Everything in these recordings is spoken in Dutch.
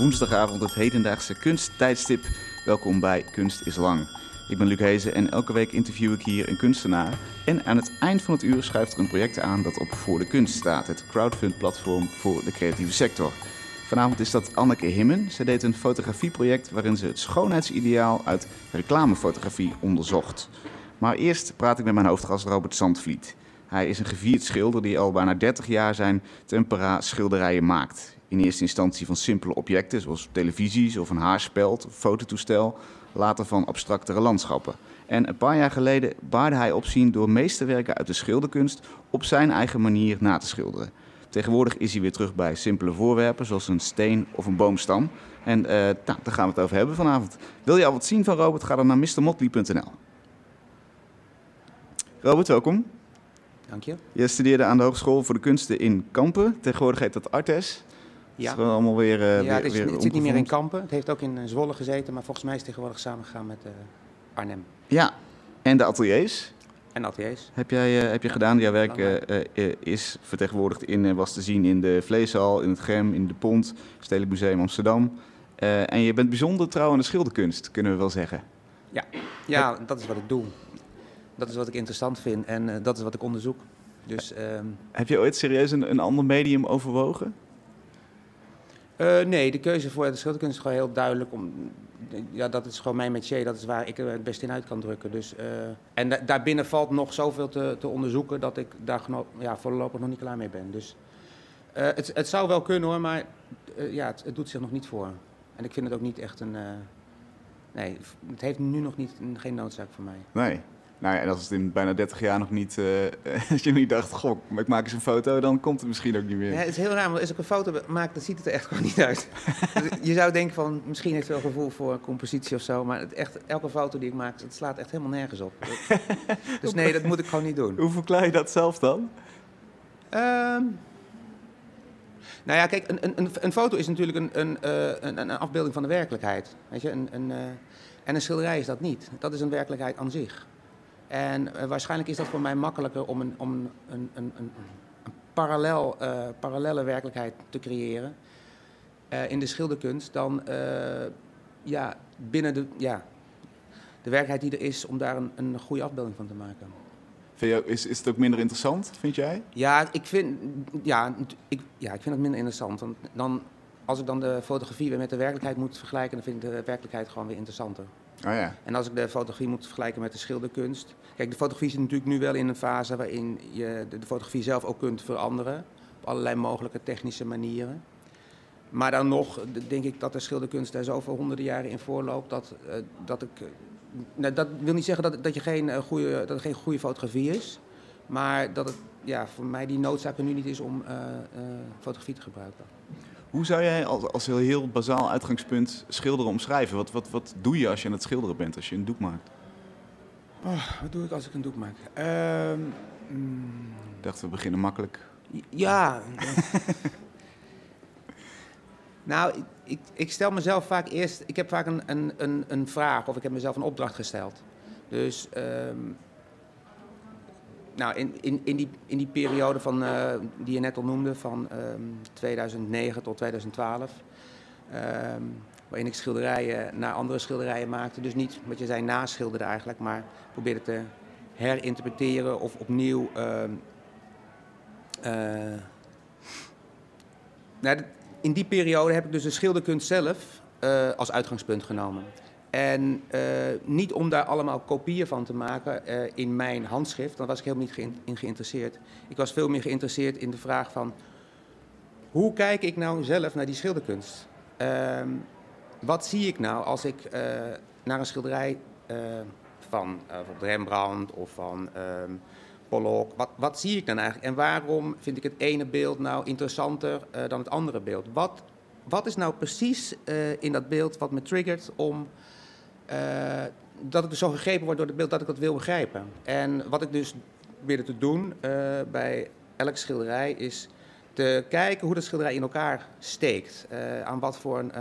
woensdagavond het hedendaagse kunsttijdstip. Welkom bij Kunst is Lang. Ik ben Luc Hezen en elke week interview ik hier een kunstenaar. En aan het eind van het uur schuift er een project aan dat op Voor de Kunst staat. Het crowdfund-platform voor de creatieve sector. Vanavond is dat Anneke Himmen. Zij deed een fotografieproject waarin ze het schoonheidsideaal uit reclamefotografie onderzocht. Maar eerst praat ik met mijn hoofdgast Robert Zandvliet. Hij is een gevierd schilder die al bijna 30 jaar zijn tempera schilderijen maakt. In eerste instantie van simpele objecten zoals televisies of een haarspeld of fototoestel, later van abstractere landschappen. En een paar jaar geleden baarde hij opzien door meesterwerken uit de schilderkunst op zijn eigen manier na te schilderen. Tegenwoordig is hij weer terug bij simpele voorwerpen zoals een steen of een boomstam. En uh, nou, daar gaan we het over hebben vanavond. Wil je al wat zien van Robert? Ga dan naar mrmotley.nl. Robert, welkom. Dank je. Je studeerde aan de Hogeschool voor de Kunsten in Kampen. Tegenwoordig heet dat Artes. Ja, is allemaal weer, ja het, is, weer het zit niet meer in Kampen. Het heeft ook in Zwolle gezeten, maar volgens mij is het tegenwoordig samengegaan met uh, Arnhem. Ja, en de ateliers? En ateliers. Heb, jij, heb je gedaan? Jouw werk is vertegenwoordigd in, was te zien in de Vleeshal, in het Gem, in de Pont, Stedelijk Museum Amsterdam. en je bent bijzonder trouw aan de schilderkunst, kunnen we wel zeggen. Ja, ja dat is wat ik doe. Dat is wat ik interessant vind en dat is wat ik onderzoek. Dus, ehm, Heb je ooit serieus een, een ander medium overwogen? Uh, nee, de keuze voor de schilderkunst is gewoon heel duidelijk. Om, ja, dat is gewoon mijn métier, dat is waar ik het best in uit kan drukken. Dus, uh, en da daarbinnen valt nog zoveel te, te onderzoeken dat ik daar ja, voorlopig nog niet klaar mee ben. Dus uh, het, het zou wel kunnen hoor, maar ja, het, het, doet zich nog niet voor. En ik vind het ook niet echt een... nee, het heeft nu nog niet, geen noodzaak voor mij. Nee. Nou ja, en als het in bijna 30 jaar nog niet, uh, als je niet dacht, goh, ik maak eens een foto, dan komt het misschien ook niet meer. Ja, het is heel raar, want als ik een foto maak, dan ziet het er echt gewoon niet uit. je zou denken van, misschien heeft hij wel gevoel voor compositie of zo, maar het echt, elke foto die ik maak, het slaat echt helemaal nergens op. dus nee, dat moet ik gewoon niet doen. Hoe verklaar je dat zelf dan? Um, nou ja, kijk, een, een, een foto is natuurlijk een, een, uh, een, een, afbeelding van de werkelijkheid. Weet je? Een, een, uh, en een schilderij is dat niet. Dat is een werkelijkheid aan zich. En uh, waarschijnlijk is dat voor mij makkelijker om een, om een, een, een, een parallel, uh, parallelle werkelijkheid te creëren uh, in de schilderkunst dan ja, binnen de, ja, de werkelijkheid die er is om daar een, een goede afbeelding van te maken. Vind je, is, is het ook minder interessant, vind jij? Ja, ik vind, ja, ik, ja, ik vind het minder interessant. Want dan, als ik dan de fotografie weer met de werkelijkheid moet vergelijken, dan vind ik de werkelijkheid gewoon weer interessanter. Oh ja. En als ik de fotografie moet vergelijken met de schilderkunst. Kijk, de fotografie zit natuurlijk nu wel in een fase waarin je de, fotografie zelf ook kunt veranderen. Op allerlei mogelijke technische manieren. Maar dan nog denk ik dat de schilderkunst daar zoveel honderden jaren in voorloopt dat, uh, dat ik. Uh, nou, dat wil niet zeggen dat, dat, je geen, uh, goede, dat het geen goede fotografie is. Maar dat het ja, voor mij die noodzaak er nu niet is om fotografie te gebruiken. Hoe zou jij als, als heel, heel bazaal uitgangspunt schilderen omschrijven? Wat, wat, wat doe je als je aan het schilderen bent, als je een doek maakt? Oh, wat doe ik als ik een doek maak? Uh, mm. Ik dacht, we beginnen makkelijk. Ja. nou, ik, ik, ik, stel mezelf vaak eerst... Ik heb vaak een, een, een, een vraag of ik heb mezelf een opdracht gesteld. Dus... Um, nou, in, in, in, die, in die periode van, uh, die je net al noemde, van um, 2009 tot 2012, um, waarin ik schilderijen naar andere schilderijen maakte. Dus niet wat je zei naschilderde eigenlijk, maar probeerde te herinterpreteren of opnieuw. Uh, uh, nou, in die periode heb ik dus de schilderkunst zelf uh, als uitgangspunt genomen. En uh, niet om daar allemaal kopieën van te maken uh, in mijn handschrift, daar was ik helemaal niet in geïnteresseerd. Ik was veel meer geïnteresseerd in de vraag van, hoe kijk ik nou zelf naar die schilderkunst? Uh, wat zie ik nou als ik uh, naar een schilderij van Rembrandt of van ehm, Pollock, wat, wat, zie ik dan eigenlijk? En waarom vind ik het ene beeld nou interessanter dan het andere beeld? Wat, wat is nou precies in dat beeld wat me triggert om dat ik dus zo gegrepen word door het beeld dat ik dat wil begrijpen. En wat ik dus probeerde te doen uh, bij elk schilderij is te kijken hoe dat schilderij in elkaar steekt. Uh, aan wat voor, een,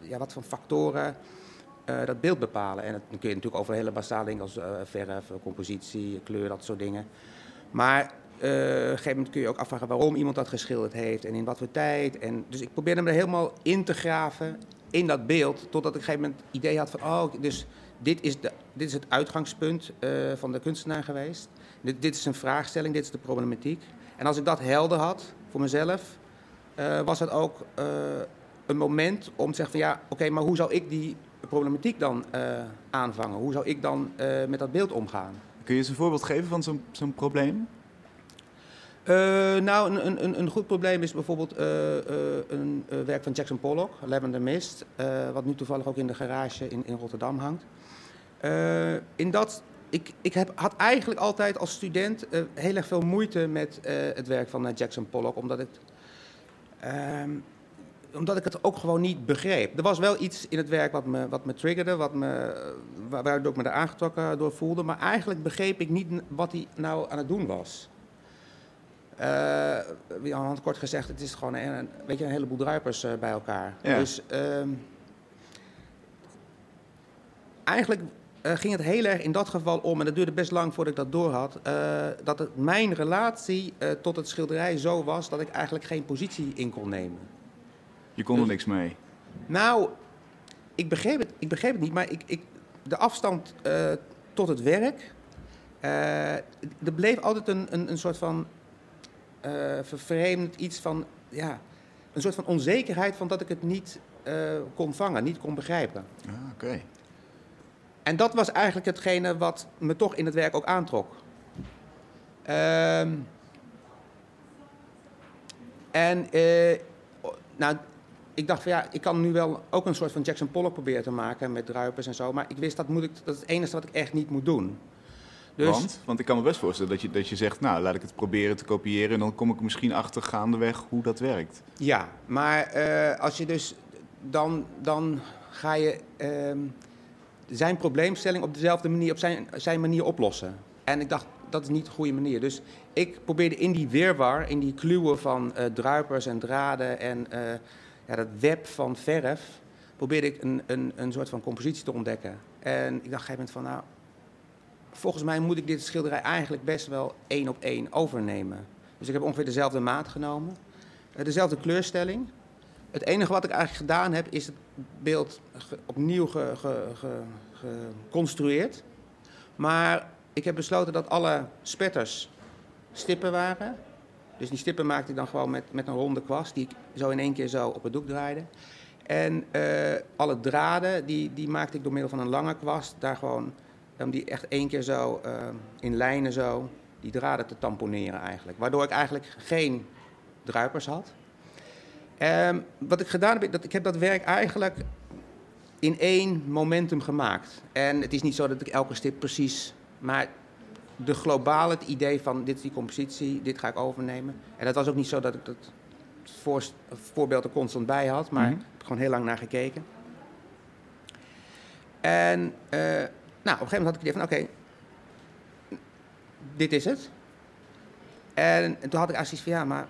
ja, wat voor factoren dat beeld bepalen. En dan kun je natuurlijk over hele basale dingen als verf, compositie, kleur, dat soort dingen. Maar eh, op een gegeven moment kun je ook afvragen waarom iemand dat geschilderd heeft en in wat voor tijd. En, dus ik probeerde me er helemaal in te graven in dat beeld, totdat ik op een gegeven moment het idee had van, oh, dus dit is, de, dit is het uitgangspunt uh, van de kunstenaar geweest. Dit, dit, is een vraagstelling, dit is de problematiek. En als ik dat helder had voor mezelf, uh, was het ook uh, een moment om te zeggen van ja, oké, maar hoe zou ik die problematiek dan aanvangen? Hoe zou ik dan met dat beeld omgaan? Kun je eens een voorbeeld geven van zo'n zo'n probleem? Uh, nou, een, een, een, goed probleem is bijvoorbeeld uh, een werk van Jackson Pollock, Lavender Mist, wat nu toevallig ook in de garage in, in Rotterdam hangt. in dat, ik, ik heb, had eigenlijk altijd als student heel erg veel moeite met het werk van Jackson Pollock, omdat ik, ehm, omdat ik het ook gewoon niet begreep. Er was wel iets in het werk wat me, wat me triggerde, wat me, waardoor ik me er aangetrokken door voelde, maar eigenlijk begreep ik niet wat hij nou aan het doen was. Uh, kort gezegd, het is gewoon een, weet je, een heleboel druipers uh, bij elkaar. Ja. Dus uh, eigenlijk uh, ging het heel erg in dat geval om, en dat duurde best lang voordat ik dat doorhad, dat het mijn relatie tot het schilderij zo was dat ik eigenlijk geen positie in kon nemen. Je kon er dus, niks mee? Nou, ik begreep het, ik begreep het niet, maar ik, ik, de afstand tot het werk, er bleef altijd een, een, een soort van uh, vervreemd iets van, ja, een soort van onzekerheid van dat ik het niet uh, kon vangen, niet kon begrijpen. Ah, oké. En dat was eigenlijk hetgene wat me toch in het werk ook aantrok. Uh, en uh, nou, ik dacht van ja, ik kan nu wel ook een soort van Jackson Pollock proberen te maken met druipers en zo, maar ik wist dat moet ik, dat is het enige wat ik echt niet moet doen. Dus... Want? Want ik kan me best voorstellen dat je, dat je zegt, nou laat ik het proberen te kopiëren en dan kom ik misschien achter gaandeweg hoe dat werkt. Ja, maar uh, als je dus dan, dan ga je uh, zijn probleemstelling op dezelfde manier, op zijn, zijn manier oplossen. En ik dacht, dat is niet de goede manier. Dus ik probeerde in die weerwar, in die kluwen van uh, druipers en draden en uh, ja, dat web van verf, probeerde ik een, een, een soort van compositie te ontdekken. En ik dacht op een gegeven moment van, nou, volgens mij moet ik dit schilderij eigenlijk best wel één op één overnemen. Dus ik heb ongeveer dezelfde maat genomen, uh, dezelfde kleurstelling. Het enige wat ik eigenlijk gedaan heb, is het beeld opnieuw geconstrueerd. Maar ik heb besloten dat alle spetters stippen waren. Dus die stippen maakte ik dan gewoon met, met een ronde kwast, die ik zo in één keer zo op het doek draaide. En uh, alle draden, die, die maakte ik door middel van een lange kwast, daar gewoon om die echt één keer zo uh, in lijnen zo, die draden te tamponeren eigenlijk. Waardoor ik eigenlijk geen druipers had. Um, wat ik gedaan heb, dat, ik heb dat werk eigenlijk in één momentum gemaakt. En het is niet zo dat ik elke stip precies, maar de globale het idee van dit is die compositie, dit ga ik overnemen. En dat was ook niet zo dat ik dat voor, voorbeeld er constant bij had, maar mm -hmm. ik heb gewoon heel lang naar gekeken. En uh, nou, op een gegeven moment had ik het idee van, oké, okay, dit is het. En, en, toen had ik eigenlijk van, ja, maar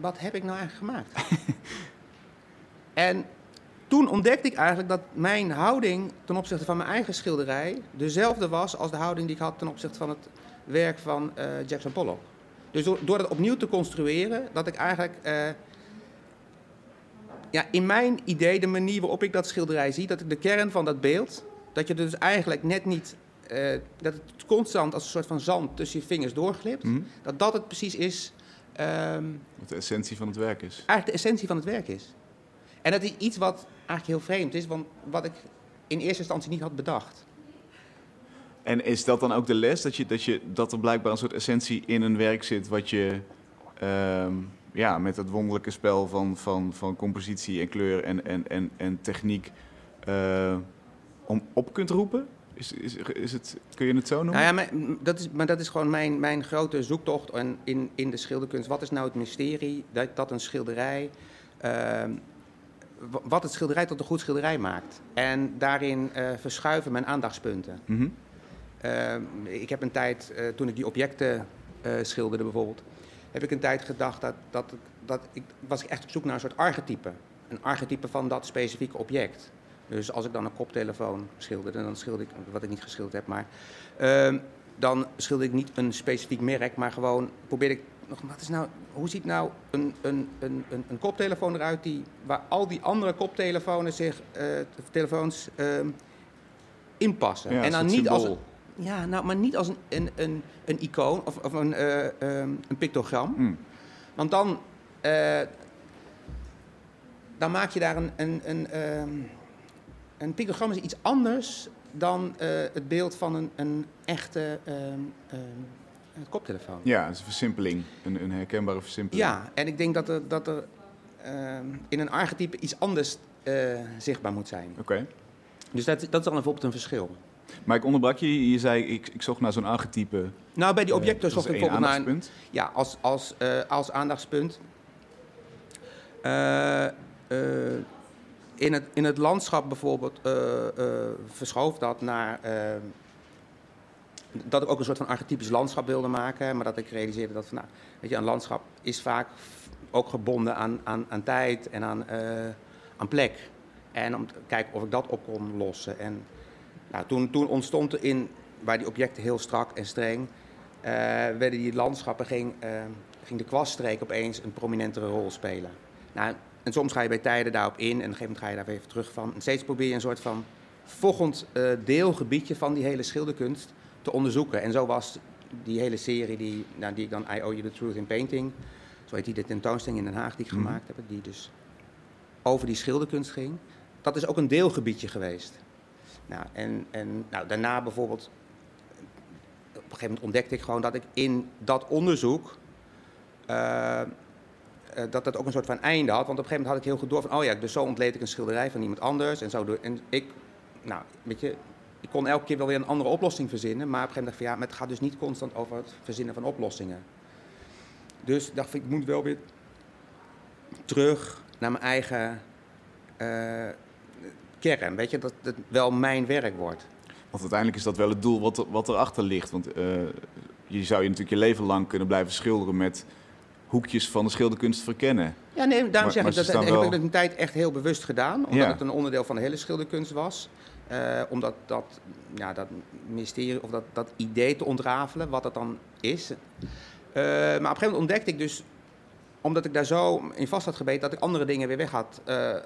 wat heb ik nou eigenlijk gemaakt? en toen ontdekte ik eigenlijk dat mijn houding ten opzichte van mijn eigen schilderij dezelfde was als de houding die ik had ten opzichte van het werk van uh, Jackson Pollock. Dus door, door dat opnieuw te construeren, dat ik eigenlijk uh, ja, in mijn idee, de manier waarop ik dat schilderij zie, dat ik de kern van dat beeld, dat je dus eigenlijk net niet, uh, dat het constant als een soort van zand tussen je vingers doorglipt, Mm. dat dat het precies is. Um, Wat de essentie van het werk is. Eigenlijk de essentie van het werk is. En dat is iets wat eigenlijk heel vreemd is, want wat ik in eerste instantie niet had bedacht. En is dat dan ook de les, dat, je, dat, je, dat er blijkbaar een soort essentie in een werk zit wat je um, ja, met het wonderlijke spel van, van, van compositie en kleur en, en, en, en techniek uh, om op kunt roepen? Is, is, is het, kun je het zo noemen? Nou ja, maar dat is, maar dat is gewoon mijn, mijn grote zoektocht en in, in de schilderkunst. Wat is nou het mysterie dat, dat een schilderij... Uh, wat het schilderij tot een goed schilderij maakt. En daarin uh, verschuiven mijn aandachtspunten. Mm -hmm. uh, ik heb een tijd, uh, toen ik die objecten uh, schilderde bijvoorbeeld, heb ik een tijd gedacht dat, dat, dat ik, was ik echt op zoek naar een soort archetype. Een archetype van dat specifieke object. Dus als ik dan een koptelefoon schilderde, dan schilderde ik, wat ik niet geschilderd heb, maar... dan schilder ik niet een specifiek merk, maar gewoon probeer ik nog, wat is nou, hoe ziet nou een, een, een, een, koptelefoon eruit die, waar al die andere koptelefoons zich, eh, telefoons ehm, inpassen. Ja, en dan niet als, ja, nou, maar niet als een, een, een, een icoon of, of een, eh, ehm, een pictogram. Mm. Want dan, eh, dan maak je daar een, een, een, ehm, een pictogram is iets anders dan eh, het beeld van een, een echte ehm, ehm, koptelefoon. Ja, is een versimpeling. Een, een herkenbare versimpeling. Ja, en ik denk dat er, dat er ehm, in een archetype iets anders eh, zichtbaar moet zijn. Oké. Dus dat, dat is dan bijvoorbeeld een verschil. Maar ik onderbrak je. Je zei, ik, ik zocht naar zo'n archetype. Nou, bij die objecten eh, zocht dat ik bijvoorbeeld naar een, aandachtspunt. Ja, als, als, eh, als aandachtspunt. Eh, eh, in, het, in het landschap bijvoorbeeld eh, verschoof dat naar. eh, dat ik ook een soort van archetypisch landschap wilde maken. Maar dat ik realiseerde dat van, nou, weet je, een landschap is vaak ook gebonden aan, aan, aan tijd en aan, eh, aan plek. En om te kijken of ik dat op kon lossen. En nou, toen, toen ontstond er in, waar die objecten heel strak en streng werden die landschappen, ging, eh, ging de kwaststreek opeens een prominentere rol spelen. Nou, en soms ga je bij tijden daarop in en op een gegeven moment ga je daar weer even terug van. En steeds probeer je een soort van volgend eh, deelgebiedje van die hele schilderkunst te onderzoeken. En zo was die hele serie die, nou, die ik dan I Owe You The Truth in Painting, zo heet die de tentoonstelling in Den Haag die ik Mhm. gemaakt heb, die dus over die schilderkunst ging. Dat is ook een deelgebiedje geweest. Nou, en en nou, daarna bijvoorbeeld, op een gegeven moment ontdekte ik gewoon dat ik in dat onderzoek, eh, dat dat ook een soort van einde had. Want op een gegeven moment had ik heel goed door van, oh ja, dus zo ontleed ik een schilderij van iemand anders. En, zo door, en ik, nou, weet je, ik kon elke keer wel weer een andere oplossing verzinnen. Maar op een gegeven moment dacht ik van, ja, het gaat dus niet constant over het verzinnen van oplossingen. Dus dacht ik, ik moet wel weer terug naar mijn eigen eh, kern. Weet je, dat het wel mijn werk wordt. Want uiteindelijk is dat wel het doel wat, wat erachter ligt. Want eh, je zou je natuurlijk je leven lang kunnen blijven schilderen met hoekjes van de schilderkunst verkennen. Ja, nee, daarom zeg ik dat heb ik het een tijd echt heel bewust gedaan. Omdat Ja. het een onderdeel van de hele schilderkunst was. Eh, omdat dat, ja, dat mysterie of dat, dat idee te ontrafelen, wat dat dan is. Eh, maar op een gegeven moment ontdekte ik dus, omdat ik daar zo in vast had gebeten, dat ik andere dingen weer weg had, eh,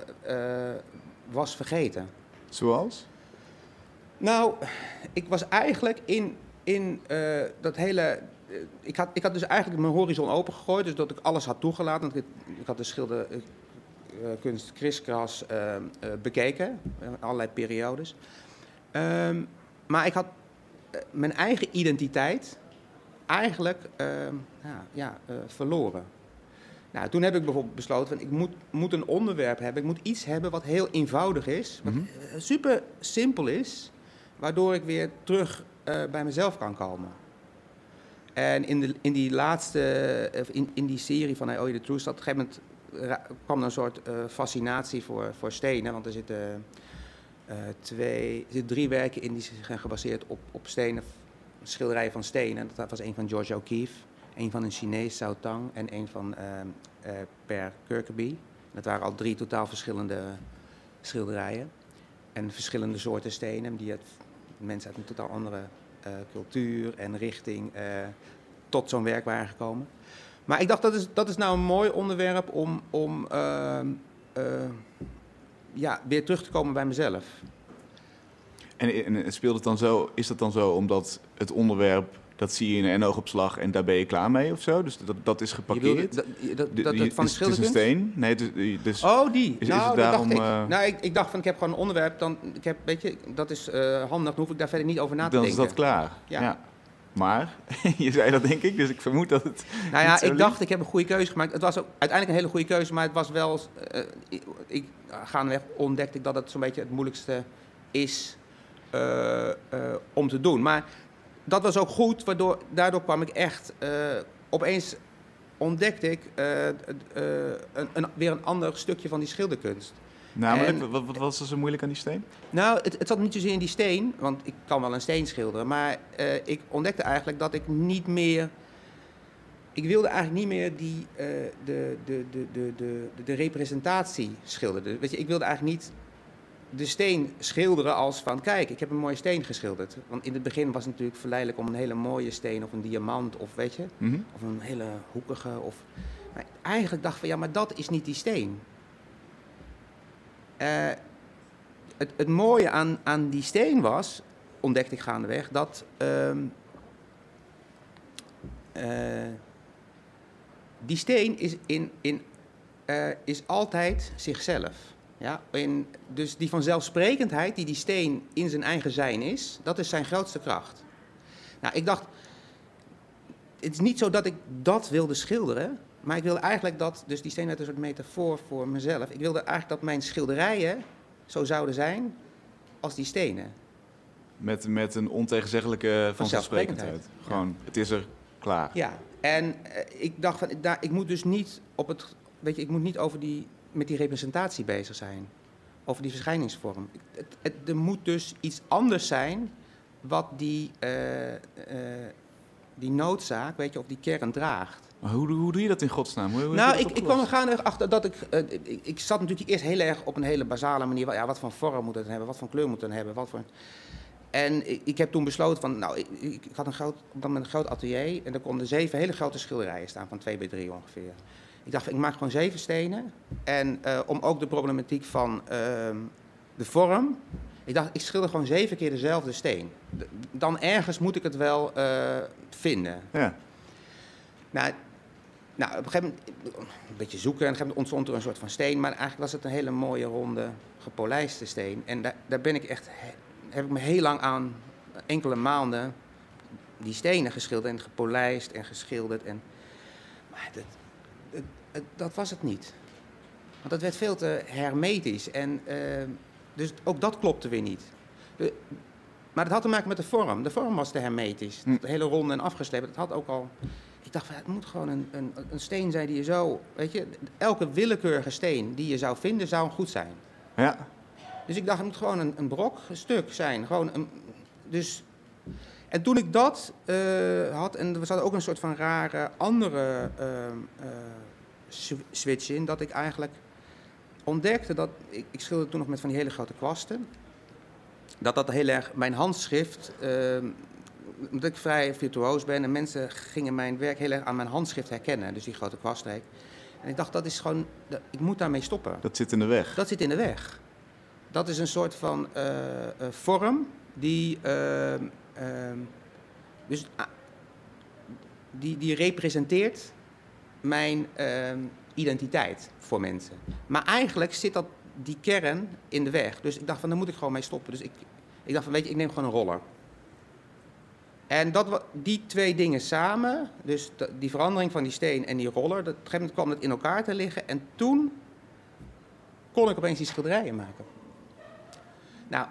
was vergeten. Zoals? Nou, ik was eigenlijk in, in dat hele. Eh, ik, had, ik had dus eigenlijk mijn horizon opengegooid, dus dat ik alles had toegelaten. Ik, ik had de schilderkunst kriskras eh, eh, bekeken, in allerlei periodes. Ehm, maar ik had mijn eigen identiteit eigenlijk ehm, ja, ja, verloren. Nou, toen heb ik bijvoorbeeld besloten, van, ik moet, moet een onderwerp hebben. Ik moet iets hebben wat heel eenvoudig is, wat Mhm. super simpel is, waardoor ik weer terug bij mezelf kan komen. En in, de, in die laatste, eh, in, in die serie van I Owe You The Truth, kwam er een soort eh, fascinatie voor, voor stenen. Want er zitten, eh, twee, drie werken in die zijn gebaseerd op, op stenen, schilderijen van stenen. Dat was een van George O'Keeffe, een van een Chinees, Cao Tang, en een van Per Kirkeby. Dat waren al drie totaal verschillende schilderijen. En verschillende soorten stenen, die het mensen uit een totaal andere cultuur en richting eh, tot zo'n werk waren gekomen. Maar ik dacht, dat is, dat is nou een mooi onderwerp om, om eh, ja, weer terug te komen bij mezelf. En, en speelt het dan zo, is dat dan zo omdat het onderwerp, dat zie je in een oogopslag en daar ben je klaar mee of zo? Dus dat, dat is geparkeerd? dat, dat, dat, dat van de het is een steen? Nee, dus, Oh, die. is nou, het daarom, dacht ik. eh, Nou, ik, ik dacht van, ik heb gewoon een onderwerp, dan, ik heb, weet je, dat is eh, handig, dan hoef ik daar verder niet over na te dan is denken. dat klaar. Ja. Maar, je zei dat denk ik, dus ik vermoed dat het... Nou ja, ik dacht, ik heb een goede keuze gemaakt. Het was ook uiteindelijk een hele goede keuze, maar het was wel... eh, ik, ik, gaandeweg ontdekte ik dat het zo'n beetje het moeilijkste is om te doen. Maar dat was ook goed, waardoor, daardoor kwam ik echt... eh, opeens ontdekte ik eh, eh, een, een, weer een ander stukje van die schilderkunst. Namelijk, En- wat, wat was er zo moeilijk aan die steen? Nou, het, het zat niet zozeer in die steen, want ik kan wel een steen schilderen. Maar ik ontdekte eigenlijk dat ik niet meer. Ik wilde eigenlijk niet meer die, de, de, de, de, de, de representatie schilderen. Weet je, ik wilde eigenlijk niet de steen schilderen als van, kijk, ik heb een mooie steen geschilderd. Want in het begin was het natuurlijk verleidelijk om een hele mooie steen of een diamant of weet je, Mhm. of een hele hoekige. Of... Maar eigenlijk dacht ik van, ja, maar dat is niet die steen. Eh, het, het mooie aan, aan die steen was, ontdekte ik gaandeweg, dat ehm, eh, die steen is, in, in, eh, is altijd zichzelf. Ja? In, dus die vanzelfsprekendheid die die steen in zijn eigen zijn is, dat is zijn grootste kracht. Nou, ik dacht, het is niet zo dat ik dat wilde schilderen, maar ik wilde eigenlijk dat, dus die steen werd een soort metafoor voor mezelf. Ik wilde eigenlijk dat mijn schilderijen zo zouden zijn als die stenen. Met, met een ontegenzeggelijke vanzelfsprekendheid. Vanzelfsprekendheid, Gewoon, het is er klaar. Ja, en eh, ik dacht van, daar, ik moet dus niet op het, weet je, ik moet niet over die, met die representatie bezig zijn. Over die verschijningsvorm. Het, het, er moet dus iets anders zijn wat die, eh, eh, die noodzaak, weet je, of die kern draagt. Maar hoe, hoe doe je dat in godsnaam? Hoe, hoe Nou, ik, ik kwam er gaandeweg achter dat ik, eh, ik... Ik zat natuurlijk eerst heel erg op een hele basale manier. Ja, wat voor vorm moet het hebben? Wat voor kleur moet het hebben? Wat voor... En ik, ik heb toen besloten van... Nou, ik, ik ik had een groot, op dat moment een groot atelier. En er konden zeven hele grote schilderijen staan. Van 2 bij 3 ongeveer. Ik dacht, ik maak gewoon zeven stenen. En eh, om ook de problematiek van ehm, de vorm... Ik dacht, ik schilder gewoon zeven keer dezelfde steen. Dan ergens moet ik het wel eh, vinden. Ja. Nou, nou, op een gegeven moment een beetje zoeken en op een gegeven moment ontstond er een soort van steen. Maar eigenlijk was het een hele mooie, ronde, gepolijste steen. En daar, daar ben ik echt, he- heb ik me heel lang aan, enkele maanden, die stenen geschilderd en gepolijst en geschilderd. En, maar dat, dat was het niet. Want dat werd veel te hermetisch. En, eh, dus ook dat klopte weer niet. De- maar het had te maken met de vorm. De vorm was te hermetisch. Hm. Het hele ronde en afgeslepen. Het had ook al ik dacht, van, het moet gewoon een, een, een steen zijn die je zo... Weet je, elke willekeurige steen die je zou vinden, zou goed zijn. ja. Dus ik dacht, het moet gewoon een, een brok, een stuk zijn. Gewoon een, dus, en toen ik dat eh, had, en er zat ook een soort van rare andere ehm, eh, switch in, dat ik eigenlijk ontdekte dat... Ik, ik schilderde toen nog met van die hele grote kwasten. Dat dat heel erg mijn handschrift... ehm, omdat ik vrij virtuoos ben en mensen gingen mijn werk heel erg aan mijn handschrift herkennen. Dus die grote kwastreek. En ik dacht, dat is gewoon... dat- Ik moet daarmee stoppen. Dat zit in de weg. Dat zit in de weg. Dat is een soort van eh, eh, vorm die, ehm, ehm, dus, ah, die, die representeert mijn ehm, identiteit voor mensen. Maar eigenlijk zit dat, die kern in de weg. Dus ik dacht van, daar moet ik gewoon mee stoppen. Dus ik, ik dacht van, weet je, ik neem gewoon een roller. En dat, die twee dingen samen, dus die verandering van die steen en die roller, dat, op een gegeven moment kwam het in elkaar te liggen. En toen kon ik opeens die schilderijen maken. Nou,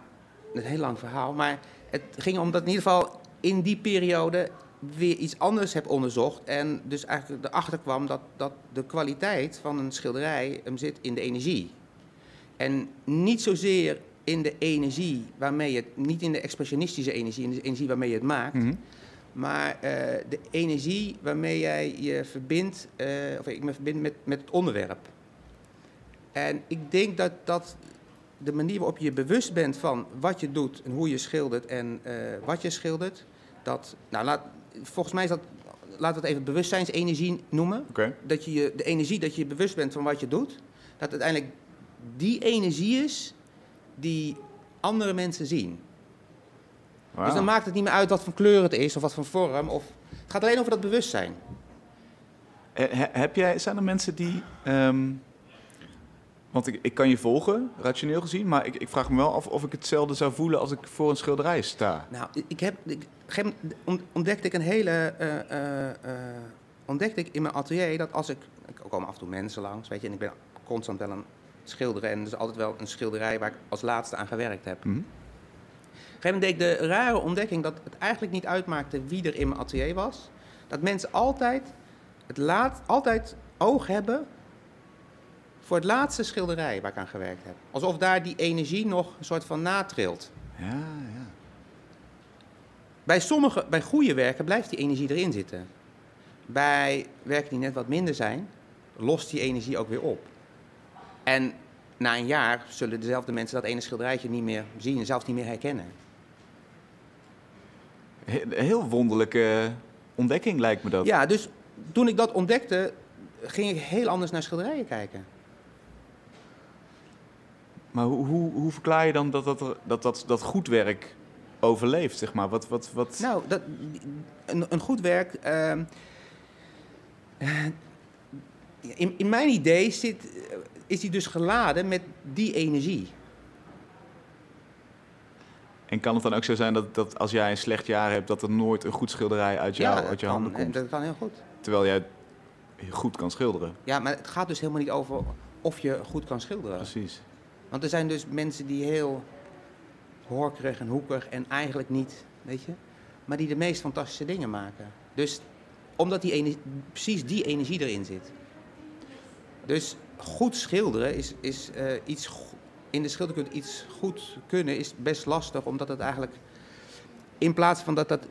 een heel lang verhaal, maar het ging om dat in ieder geval in die periode weer iets anders heb onderzocht. En dus eigenlijk erachter kwam dat, dat de kwaliteit van een schilderij hem zit in de energie. En niet zozeer in de energie waarmee je het, niet in de expressionistische energie, in de energie waarmee je het maakt, Mhm. maar eh, de energie waarmee jij je verbindt, eh, of ik me verbind met, met het onderwerp. En ik denk dat dat de manier waarop je je bewust bent van wat je doet en hoe je schildert en eh, wat je schildert, dat, nou, laat, volgens mij is dat, laten we het even bewustzijnsenergie noemen. Dat je, de energie dat je bewust bent van wat je doet, dat uiteindelijk die energie is die andere mensen zien. Dus dan maakt het niet meer uit wat voor kleur het is of wat voor vorm. Of, het gaat alleen over dat bewustzijn. Eh, he- heb jij, zijn er mensen die. ehm, want ik, ik kan je volgen, rationeel gezien, maar ik, ik vraag me wel af of ik hetzelfde zou voelen als ik voor een schilderij sta. Nou, ik heb, ik, een ontdekte ik een hele, eh, eh, eh, ontdekte ik in mijn atelier dat als ik, er komen af en toe mensen langs, weet je, en ik ben constant wel aan het schilderen en er is altijd wel een schilderij waar ik als laatste aan gewerkt heb. Mhm. Op een gegeven moment deed ik de rare ontdekking dat het eigenlijk niet uitmaakte wie er in mijn atelier was. Dat mensen altijd, het laat, altijd oog hebben voor het laatste schilderij waar ik aan gewerkt heb. Alsof daar die energie nog een soort van natrilt. Ja, ja. Bij sommige, bij goede werken blijft die energie erin zitten. Bij werken die net wat minder zijn, lost die energie ook weer op. En na een jaar zullen dezelfde mensen dat ene schilderijtje niet meer zien en zelfs niet meer herkennen. He- Heel wonderlijke ontdekking lijkt me dat. Ja, dus toen ik dat ontdekte, ging ik heel anders naar schilderijen kijken. Maar hoe, hoe, hoe verklaar je dan dat dat, dat, dat, dat goed werk overleeft, zeg maar? Wat, wat, wat... Nou, dat, een, een goed werk. ehm, eh, in, in mijn idee zit, eh, is hij dus geladen met die energie. En kan het dan ook zo zijn dat, dat als jij een slecht jaar hebt, dat er nooit een goed schilderij uit, jou, uit je kan, handen komt? Dat kan heel goed. Terwijl jij goed kan schilderen. Ja, maar het gaat dus helemaal niet over of je goed kan schilderen. Precies. Want er zijn dus mensen die heel horkerig en hoekig en eigenlijk niet, weet je, maar die de meest fantastische dingen maken. Dus omdat die precies die energie erin zit. Dus goed schilderen is, is eh, iets in de schilderkunst iets goed kunnen is best lastig, omdat het eigenlijk in plaats van dat dat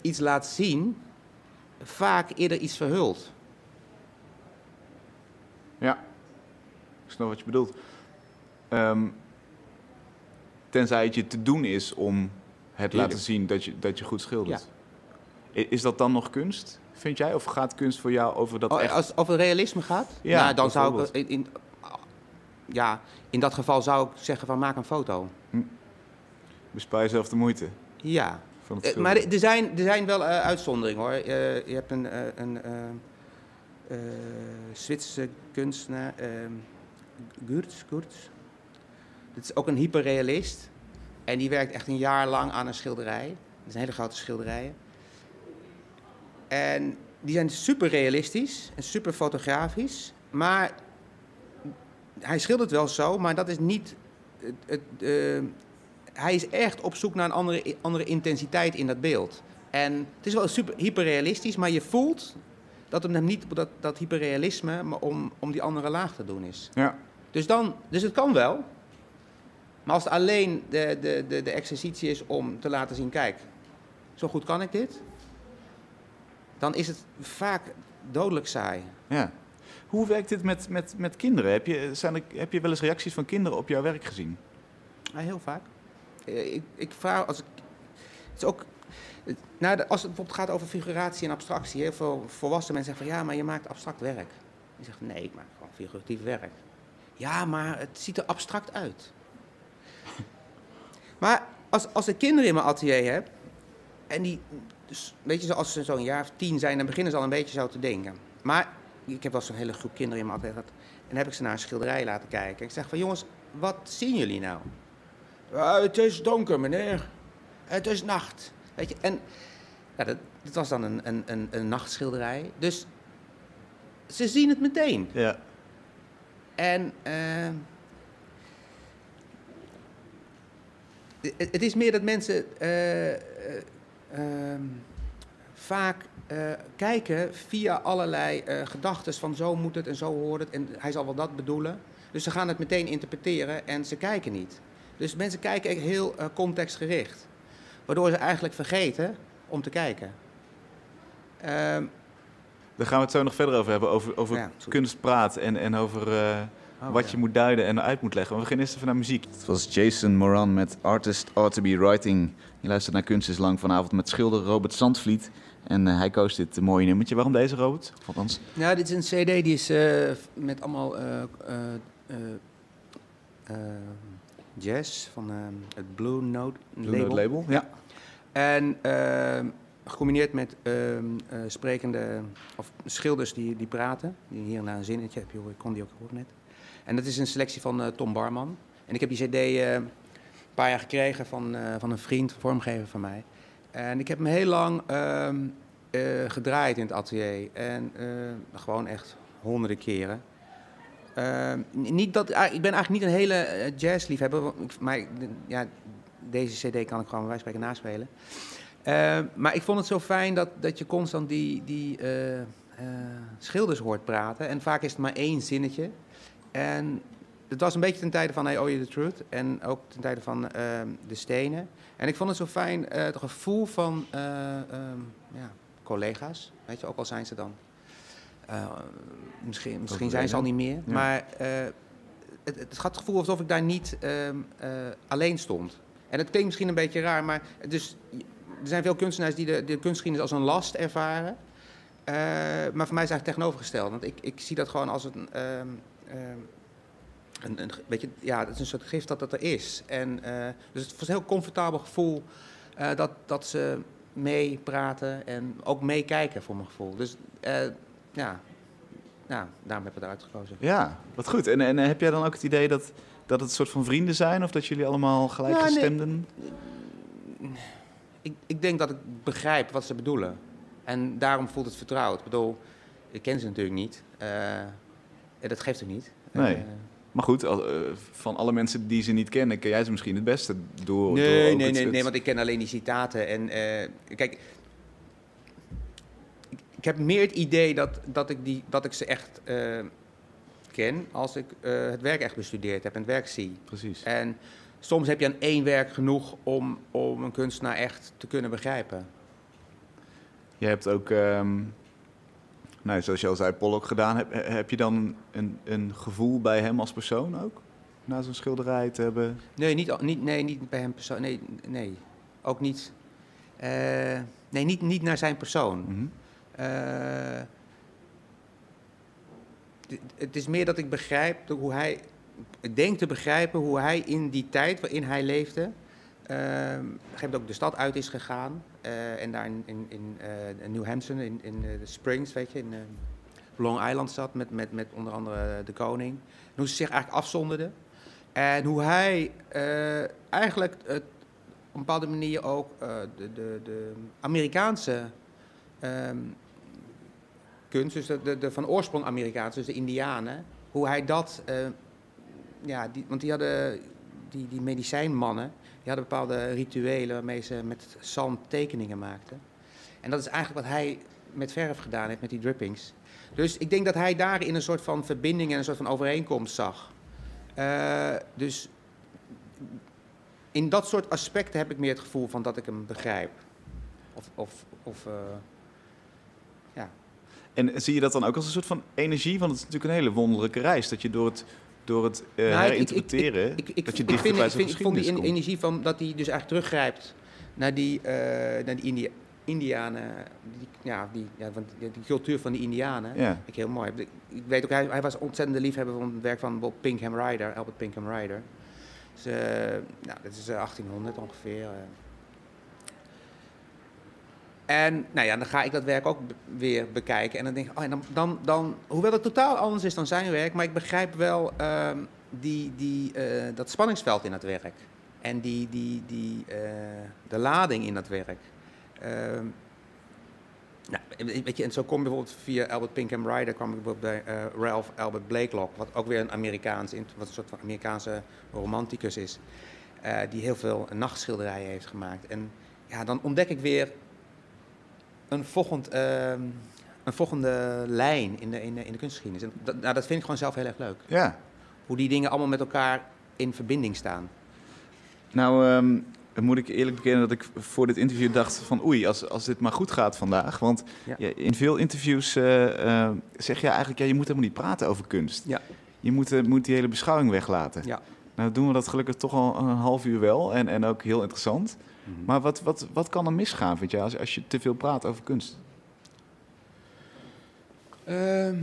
iets laat zien, vaak eerder iets verhult. Ja, ik snap wat je bedoelt. Ehm, tenzij het je te doen is om het laten zien dat je, dat je goed schildert. Is dat dan nog kunst, vind jij? Of gaat kunst voor jou over dat Oh, echt... Als het over realisme gaat, Ja, nou, dan zou ik in, in, ja, in dat geval zou ik zeggen van maak een foto. Bespaar jezelf de moeite Ja, van het Eh, schilderen? maar er zijn, er zijn wel eh, uitzonderingen hoor. Eh, je hebt een, eh, een eh, eh, Zwitserse kunstenaar, uh, Gurtz, Dat is ook een hyperrealist. En die werkt echt een jaar lang aan een schilderij. Dat zijn hele grote schilderijen. En die zijn super realistisch en super fotografisch. Maar hij schildert wel zo, maar dat is niet. Het, het, eh, hij is echt op zoek naar een andere, andere intensiteit in dat beeld. En het is wel super hyperrealistisch, maar je voelt dat het hem niet dat, dat hyperrealisme maar om, om die andere laag te doen is. Ja, Dus, dan, dus het kan wel. Maar als het alleen de, de, de, de exercitie is om te laten zien, kijk, zo goed kan ik dit, dan is het vaak dodelijk saai. ja. Hoe werkt dit met, met, met kinderen? Heb je, zijn er, heb je wel eens reacties van kinderen op jouw werk gezien? Ja, heel vaak. Eh, Ik, ik vraag als ik. Het is ook. Nou, als het bijvoorbeeld gaat over figuratie en abstractie, heel veel volwassen mensen zeggen van ja, maar je maakt abstract werk. Die zegt nee, ik maak gewoon figuratief werk. Ja, maar het ziet er abstract uit. maar als, als ik kinderen in mijn atelier heb, en die, dus, weet je, zo- als ze zo'n jaar of tien zijn, dan beginnen ze al een beetje zo te denken. Maar ik heb wel zo'n hele groep kinderen in mijn atelier gehad. En heb ik ze naar een schilderij laten kijken. Ik zeg van jongens, wat zien jullie nou? "Ja, het is donker, meneer. Het is nacht. Weet je, en ja, dat, dat was dan een, een, een, een nachtschilderij. Dus ze zien het meteen. Ja. En eh, het, is meer dat mensen eh, eh, ehm, vaak eh, kijken via allerlei gedachten van zo moet het en zo hoort het en hij zal wel dat bedoelen. Dus ze gaan het meteen interpreteren en ze kijken niet. Dus mensen kijken echt heel contextgericht. Waardoor ze eigenlijk vergeten om te kijken. Ehm, Daar gaan we het zo nog verder over hebben, over, over Ja, kunstpraat en, en over Oh, wat ja. je moet duiden en uit moet leggen. We beginnen eerst even naar muziek. Het was Jason Moran met Artist Ought to Be Writing. Je luistert naar Kunst is Lang vanavond met schilder Robert Zandvliet. En eh, hij koos dit mooie nummertje. Waarom deze, Robert? Althans, Nou, dit is een CD die is eh, met allemaal eh, eh, eh, eh, jazz van het Blue Note Blue label. Note label. Ja. En gecombineerd met ehm, eh, sprekende of schilders die, die praten. Die hier naar een zinnetje heb je, hoor- ik kon die ook horen net. En dat is een selectie van eh, Tom Barman. En ik heb die CD eh, een paar jaar gekregen van, eh, van een vriend, vormgever van mij. En ik heb hem heel lang ehm, eh, gedraaid in het atelier. En gewoon echt honderden keren. Ehm, niet dat, ah, ik ben eigenlijk niet een hele jazzliefhebber, maar ja, deze CD kan ik gewoon bij spreken naspelen. Ehm, maar ik vond het zo fijn dat, dat je constant die, die schilders hoort praten. En vaak is het maar één zinnetje. En het was een beetje ten tijde van I Owe You The Truth. En ook ten tijde van ehm, De Stenen. En ik vond het zo fijn, eh, het gevoel van eh, ehm, ja, collega's. Weet je, ook al zijn ze dan... eh, misschien misschien zijn ze al niet meer. Ja. Maar het, het gaat het gevoel alsof ik daar niet ehm, eh, alleen stond. En het klinkt misschien een beetje raar, maar dus, er zijn veel kunstenaars die de, de kunstgeschiedenis als een last ervaren. Maar voor mij is het eigenlijk tegenovergesteld. Want ik, ik zie dat gewoon als een, een, een, weet je, ja, het is een soort gift dat dat er is. En, eh, dus het was een heel comfortabel gevoel eh, dat, dat ze meepraten en ook meekijken voor mijn gevoel. Dus eh, ja, ja, daarom heb ik het eruit gekozen. Ja, wat goed. En, en heb jij dan ook het idee dat, dat het een soort van vrienden zijn? Of dat jullie allemaal gelijkgestemden? Ik, ik denk dat ik begrijp wat ze bedoelen. En daarom voelt het vertrouwd. Ik bedoel, ik ken ze natuurlijk niet. En dat geeft ook niet. Nee. Eh, Maar goed, eh, van alle mensen die ze niet kennen, ken jij ze misschien het beste door. Nee, nee, het- nee, nee, want ik ken alleen die citaten. En eh, kijk, ik, heb meer het idee dat, dat, ik, die, dat ik ze echt eh, ken als ik eh, het werk echt bestudeerd heb en het werk zie. Precies. En soms heb je aan één werk genoeg om, om een kunstenaar echt te kunnen begrijpen. Je hebt ook, ehm, nou, zoals je al zei, Pollock gedaan. Heb, heb je dan een, een gevoel bij hem als persoon ook? Na zo'n schilderij te hebben? Nee, niet, niet, nee, niet bij hem persoon. Nee, nee, ook niet. eh, nee, niet, niet naar zijn persoon. Mhm. Eh, het is meer dat ik begrijp hoe hij. Ik denk te begrijpen hoe hij in die tijd waarin hij leefde. ehm, op een gegeven moment ook de stad uit is gegaan. Eh, en daar in, in, in eh, New Hampshire, in, in eh, de Springs, weet je, in eh, Long Island zat met, met, met onder andere de koning. Hoe ze zich eigenlijk afzonderden. En hoe hij eh, eigenlijk op een bepaalde manier ook eh, de, de, de Amerikaanse ehm, kunst, dus de, de, de van oorsprong Amerikaans, dus de Indianen, hoe hij dat, eh, ja, die, want die hadden, die, die medicijnmannen, die hadden bepaalde rituelen waarmee ze met zand tekeningen maakten. En dat is eigenlijk wat hij met verf gedaan heeft, met die drippings. Dus ik denk dat hij daarin een soort van verbinding en een soort van overeenkomst zag. Eh, dus in dat soort aspecten heb ik meer het gevoel van dat ik hem begrijp. Of, of, of eh, ja. En zie je dat dan ook als een soort van energie? Want het is natuurlijk een hele wonderlijke reis. Dat je door het, door het eh, Nou, ik- ik- herinterpreteren, Ik, ik, dat je dichter bij ik, zo'n vind, ik vond die geschiedenis energie van dat hij dus eigenlijk teruggrijpt naar die, eh, naar die India, Indianen, die, ja, die, ja, want die, cultuur van die Indianen. Ja. Ik heel mooi. Ik, weet ook, hij, hij was ontzettende liefhebber van het werk van bijvoorbeeld Pinkham Ryder, Albert Pinkham Ryder. Dus, eh, nou, dat is eh, 1800 ongeveer. En nou ja, dan ga ik dat werk ook weer bekijken. En dan denk ik, oh, dan, dan, dan, hoewel het totaal anders is dan zijn werk, maar ik begrijp wel ehm, die, die, eh, dat spanningsveld in dat werk. En die, die, die, eh, de lading in dat werk. Ehm, nou, weet je, en zo kom je bijvoorbeeld via Albert Pinkham Ryder kwam ik bijvoorbeeld bij eh, Ralph Albert Blakelock, wat ook weer een Amerikaans, wat een soort van Amerikaanse romanticus is, die heel veel nachtschilderijen heeft gemaakt. En ja, dan ontdek ik weer een, volgend, ehm, een volgende lijn in de, in de, in de kunstgeschiedenis. En dat, nou, dat vind ik gewoon zelf heel erg leuk. Ja. Hoe die dingen allemaal met elkaar in verbinding staan. Nou, dan moet ik eerlijk bekennen dat ik voor dit interview dacht van oei, als, als dit maar goed gaat vandaag. Want Ja. ja, in veel interviews eh, eh, zeg je eigenlijk, ja, je moet helemaal niet praten over kunst. Ja. Je moet, eh, moet die hele beschouwing weglaten. Ja. Nou doen we dat gelukkig toch al een half uur wel en, en ook heel interessant. Maar wat, wat, wat kan er misgaan, vind je, als, als je te veel praat over kunst? Ehm,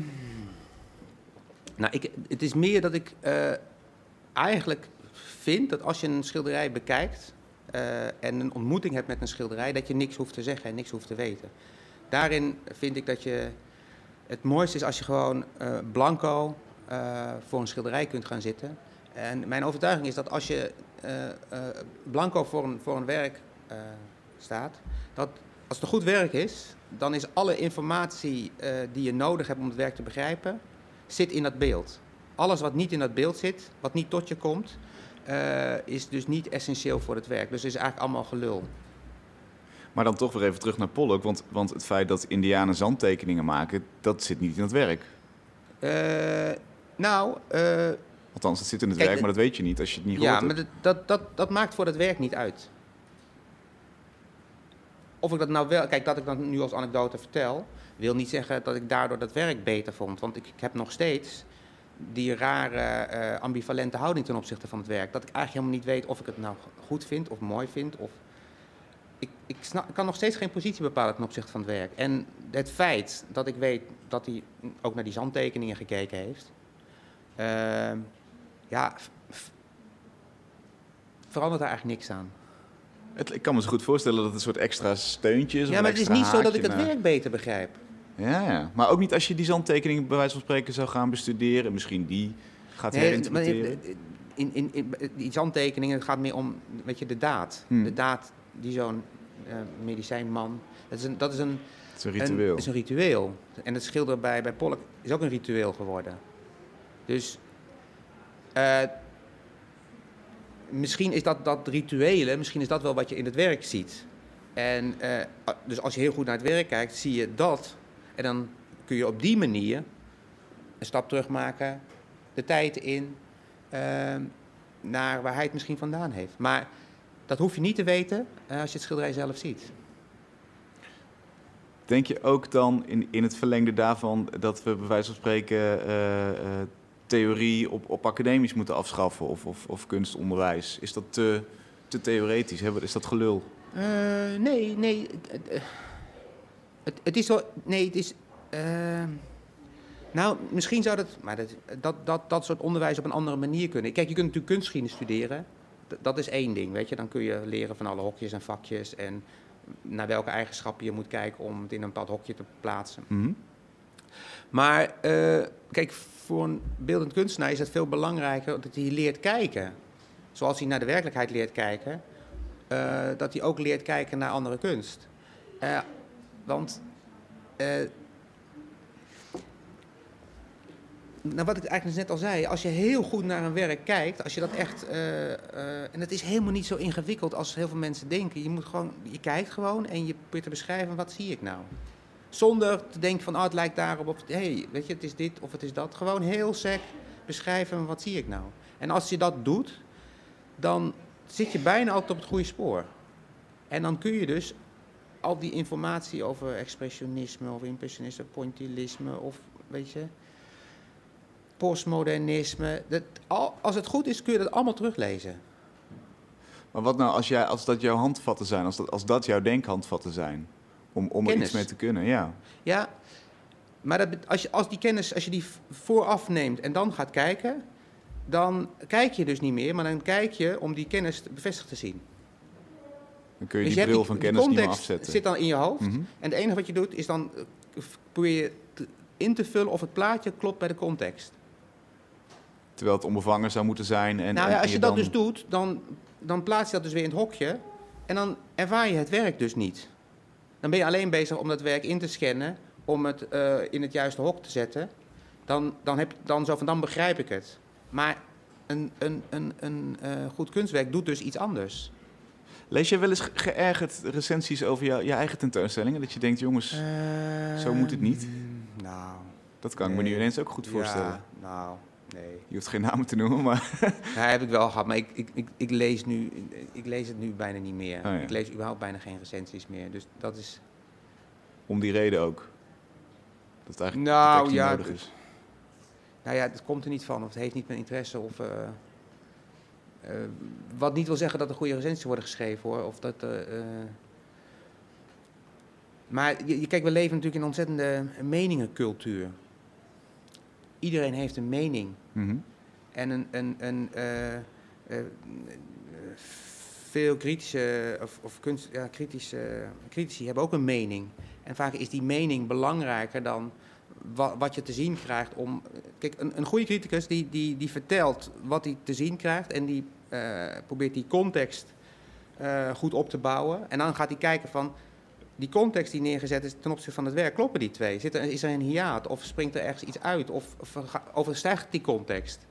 nou, ik, het is meer dat ik eh, eigenlijk vind dat als je een schilderij bekijkt eh, en een ontmoeting hebt met een schilderij, dat je niks hoeft te zeggen en niks hoeft te weten. Daarin vind ik dat je het mooiste is als je gewoon eh, blanco voor een schilderij kunt gaan zitten. En mijn overtuiging is dat als je eh, eh, blanco voor een, voor een werk eh, staat, dat als het een goed werk is, dan is alle informatie die je nodig hebt om het werk te begrijpen, zit in dat beeld. Alles wat niet in dat beeld zit, wat niet tot je komt, is dus niet essentieel voor het werk. Dus het is eigenlijk allemaal gelul. Maar dan toch weer even terug naar Pollock, want, want het feit dat Indianen zandtekeningen maken, dat zit niet in het werk. Nou, Althans, dat zit in het Kijk, werk, maar dat weet je niet als je het niet ja, gehoord maar dat, dat, dat, maakt voor het werk niet uit. Of ik dat nou wel, kijk, dat ik dat nu als anekdote vertel, wil niet zeggen dat ik daardoor dat werk beter vond. Want ik, ik heb nog steeds die rare eh, ambivalente houding ten opzichte van het werk. Dat ik eigenlijk helemaal niet weet of ik het nou goed vind of mooi vind. Of ik, ik, snap, ik kan nog steeds geen positie bepalen ten opzichte van het werk. En het feit dat ik weet dat hij ook naar die zandtekeningen gekeken heeft. ehm, ja, verandert daar eigenlijk niks aan. Het, ik kan me zo goed voorstellen dat het een soort extra steuntje is. Ja, maar het is niet zo dat ik het naar- werk beter begrijp. Ja, ja, maar ook niet als je die zandtekening bij wijze van spreken zou gaan bestuderen. Misschien die gaat Nee, herinterpreteren. in, in, in, die zandtekeningen het gaat meer om weet je, de daad. Hmm. De daad die zo'n eh, medicijnman. Dat is een, dat is een, Het is een een- ritueel. is een ritueel. En het schilderen bij, bij Pollock is ook een ritueel geworden. Dus eh, misschien is dat, dat rituele, misschien is dat wel wat je in het werk ziet. En eh, dus als je heel goed naar het werk kijkt, zie je dat. En dan kun je op die manier een stap terug maken, de tijd in, ehm, naar waar hij het misschien vandaan heeft. Maar dat hoef je niet te weten eh, als je het schilderij zelf ziet. Denk je ook dan in, in het verlengde daarvan dat we bij wijze van spreken theorie op, op academisch moeten afschaffen of, of, of kunstonderwijs? Is dat te, te theoretisch? Hè? Is dat gelul? Eh, nee, nee. Het, eh, het, het is zo. Nee, het is. ehm, nou, misschien zou dat, maar dat, dat, dat. dat soort onderwijs op een andere manier kunnen. Kijk, je kunt natuurlijk kunstgeschiedenis studeren. Dat is één ding, weet je. Dan kun je leren van alle hokjes en vakjes. En naar welke eigenschappen je moet kijken om het in een bepaald hokje te plaatsen. Mhm. Maar eh, kijk, voor een beeldend kunstenaar is het veel belangrijker dat hij leert kijken. Zoals hij naar de werkelijkheid leert kijken, eh, dat hij ook leert kijken naar andere kunst. Eh, want, nou wat ik eigenlijk net al zei, als je heel goed naar een werk kijkt, als je dat echt, en het is helemaal niet zo ingewikkeld als heel veel mensen denken. Je moet gewoon, je kijkt gewoon en je probeert te beschrijven wat zie ik nou. Zonder te denken van, oh, het lijkt daarop. Of, hey, weet je, het is dit of het is dat. Gewoon heel sec beschrijven, wat zie ik nou. En als je dat doet, dan zit je bijna altijd op het goede spoor. En dan kun je dus al die informatie over expressionisme of impressionisme, pointillisme of, weet je, postmodernisme. Dat, al, als het goed is, kun je dat allemaal teruglezen. Maar wat nou als, jij, als dat jouw handvatten zijn, als dat, als dat jouw denkhandvatten zijn? Om, om er iets mee te kunnen, ja. Ja, maar dat, als, je, als die kennis, als je die vooraf neemt en dan gaat kijken, dan kijk je dus niet meer, maar dan kijk je om die kennis bevestigd te zien. Dan kun je Dus die bril van kennis niet meer afzetten. zit dan in je hoofd. Mhm. En het enige wat je doet is dan eh, probeer je te- in te vullen of het plaatje klopt bij de context. Terwijl het onbevangen zou moeten zijn. En, nou ja, als je dat dan- dus doet, dan, dan plaats je dat dus weer in het hokje. En dan ervaar je het werk dus niet. Dan ben je alleen bezig om dat werk in te scannen, om het eh, in het juiste hok te zetten. Dan, dan, heb, dan zo van, dan begrijp ik het. Maar een, een, een, een eh, goed kunstwerk doet dus iets anders. Lees je wel eens ge- geërgerd recensies over jou, je eigen tentoonstellingen? Dat je denkt, jongens, zo moet het niet? Ehm, Nou, dat kan ik me nu nee. ineens ook goed voorstellen. Ja, nou, nee. Je hoeft geen namen te noemen, maar... Ja, heb ik wel gehad, maar ik, ik, ik, ik, lees nu, ik lees het nu bijna niet meer. Oh ja. Ik lees überhaupt bijna geen recensies meer. Dus dat is... Om die reden ook. Dat het eigenlijk Nou, ja, nodig is. Nou ja, het komt er niet van, of het heeft niet mijn interesse. Of, eh, eh, wat niet wil zeggen dat er goede recensies worden geschreven hoor. Of dat, eh. maar je, je- kijk, we leven natuurlijk in een ontzettende meningencultuur. Iedereen heeft een mening. Mhm. En een, een, een, eh, eh, eh, veel kritische, of, of kunst, ja, kritische, critici hebben ook een mening. En vaak is die mening belangrijker dan wa- wat je te zien krijgt. Om, kijk, een, een goede criticus die, die, die vertelt wat hij te zien krijgt en die eh, probeert die context eh, goed op te bouwen. En dan gaat hij kijken van, die context die neergezet is ten opzichte van het werk, kloppen die twee? Zit er, is er een hiaat of springt er ergens iets uit of overstijgt die context?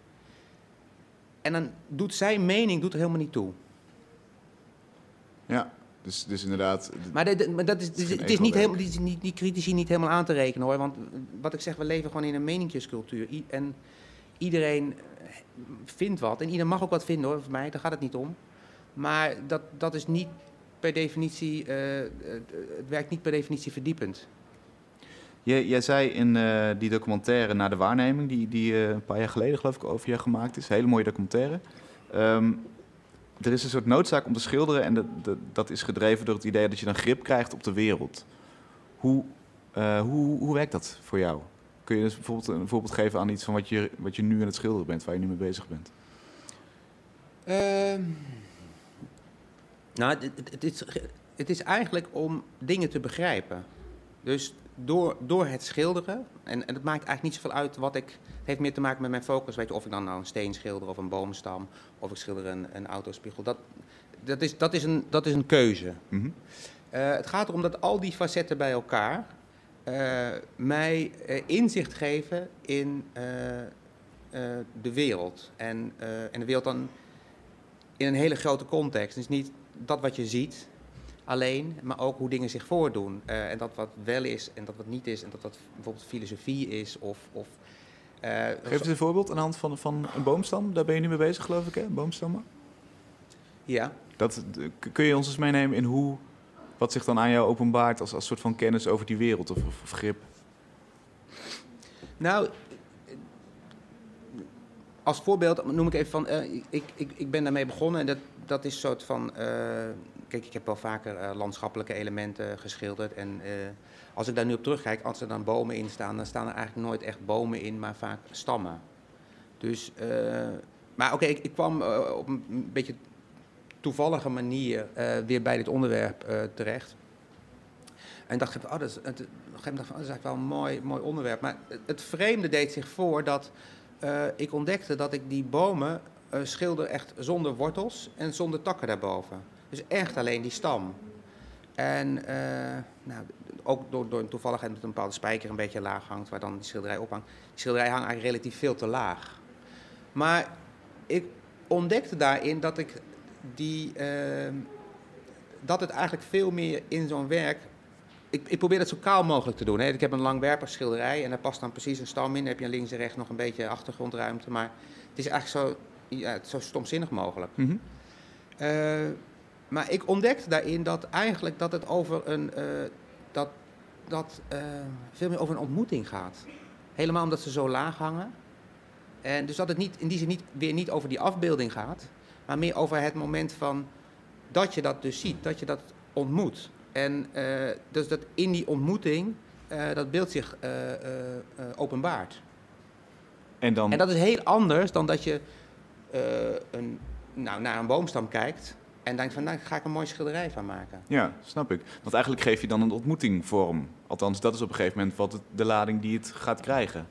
En dan doet zijn mening doet er helemaal niet toe. Ja, dus, dus inderdaad... Maar, de- de- maar dat is, Het is het geen is, niet helemaal, die, die, die critici niet helemaal aan te rekenen hoor. Want wat ik zeg, we leven gewoon in een meninkjescultuur. I- en iedereen eh, vindt wat. En iedereen mag ook wat vinden hoor, voor mij. Daar gaat het niet om. Maar dat, dat is niet per definitie, eh, eh, het werkt niet per definitie verdiepend. Jij, jij zei in eh, die documentaire na de waarneming, die, die een paar jaar geleden geloof ik over je gemaakt is, hele mooie documentaire. Ehm, er is een soort noodzaak om te schilderen en dat, dat, dat is gedreven door het idee dat je dan grip krijgt op de wereld. Hoe, hoe, hoe werkt dat voor jou? Kun je dus bijvoorbeeld een voorbeeld geven aan iets van wat je, wat je nu aan het schilderen bent, waar je nu mee bezig bent? Ehm, nou, het, het, is, het is eigenlijk om dingen te begrijpen. Dus door, door het schilderen, en, en het maakt eigenlijk niet zoveel uit wat ik. Het heeft meer te maken met mijn focus. Weet je, of ik dan nou een steen schilder of een boomstam, of ik schilder een, een autospiegel. Dat, dat, is, dat, is een, dat is een keuze. Mhm. Eh, het gaat erom dat al die facetten bij elkaar eh, mij eh, inzicht geven in de wereld. En, en de wereld dan in een hele grote context. Dus niet dat wat je ziet alleen, maar ook hoe dingen zich voordoen. Eh, en dat wat wel is en dat wat niet is. En dat dat bijvoorbeeld filosofie is of... of eh, Geef eens een voorbeeld aan de hand van, van een boomstam. Daar ben je nu mee bezig, geloof ik, hè? Boomstammen. Ja. Dat, kun je ons eens meenemen in hoe, wat zich dan aan jou openbaart als, als soort van kennis over die wereld of, of, of grip? Nou, als voorbeeld noem ik even van, eh, ik, ik, ik ben daarmee begonnen en dat, dat is een soort van, eh, kijk, ik heb wel vaker eh, landschappelijke elementen geschilderd en eh, als ik daar nu op terugkijk, als er dan bomen in staan, dan staan er eigenlijk nooit echt bomen in, maar vaak stammen. Dus, maar oké, ik, kwam op een beetje toevallige manier weer bij dit onderwerp terecht. En dacht ik, oh, dat is, het, dacht oh, dat is eigenlijk wel een mooi, mooi onderwerp. Maar het, vreemde deed zich voor dat ik ontdekte dat ik die bomen schilder echt zonder wortels en zonder takken daarboven. Dus echt alleen die stam. En eh, nou, ook door, door een toevalligheid dat een bepaalde spijker een beetje laag hangt, waar dan die schilderij op hangt. Die schilderij hangt eigenlijk relatief veel te laag. Maar ik ontdekte daarin dat ik die, eh, dat het eigenlijk veel meer in zo'n werk. Ik, ik probeer het zo kaal mogelijk te doen. Hè. Ik heb een langwerpig schilderij en daar past dan precies een stam in. Dan heb je links en rechts nog een beetje achtergrondruimte. Maar het is eigenlijk zo, ja, zo stomzinnig mogelijk. Mhm. Eh, maar ik ontdekte daarin dat eigenlijk dat het over een, eh, dat, dat eh, veel meer over een ontmoeting gaat. Helemaal omdat ze zo laag hangen. En dus dat het niet, in die zin niet, weer niet over die afbeelding gaat, maar meer over het moment van dat je dat dus ziet, dat je dat ontmoet. En dus dat in die ontmoeting dat beeld zich openbaart. En dan, En dat is heel anders dan dat je eh, een, nou, naar een boomstam kijkt en denkt van, nou, daar ga ik een mooi schilderij van maken. ja, snap ik. Want eigenlijk geef je dan een ontmoeting vorm. Althans, dat is op een gegeven moment wat het, de lading die het gaat krijgen.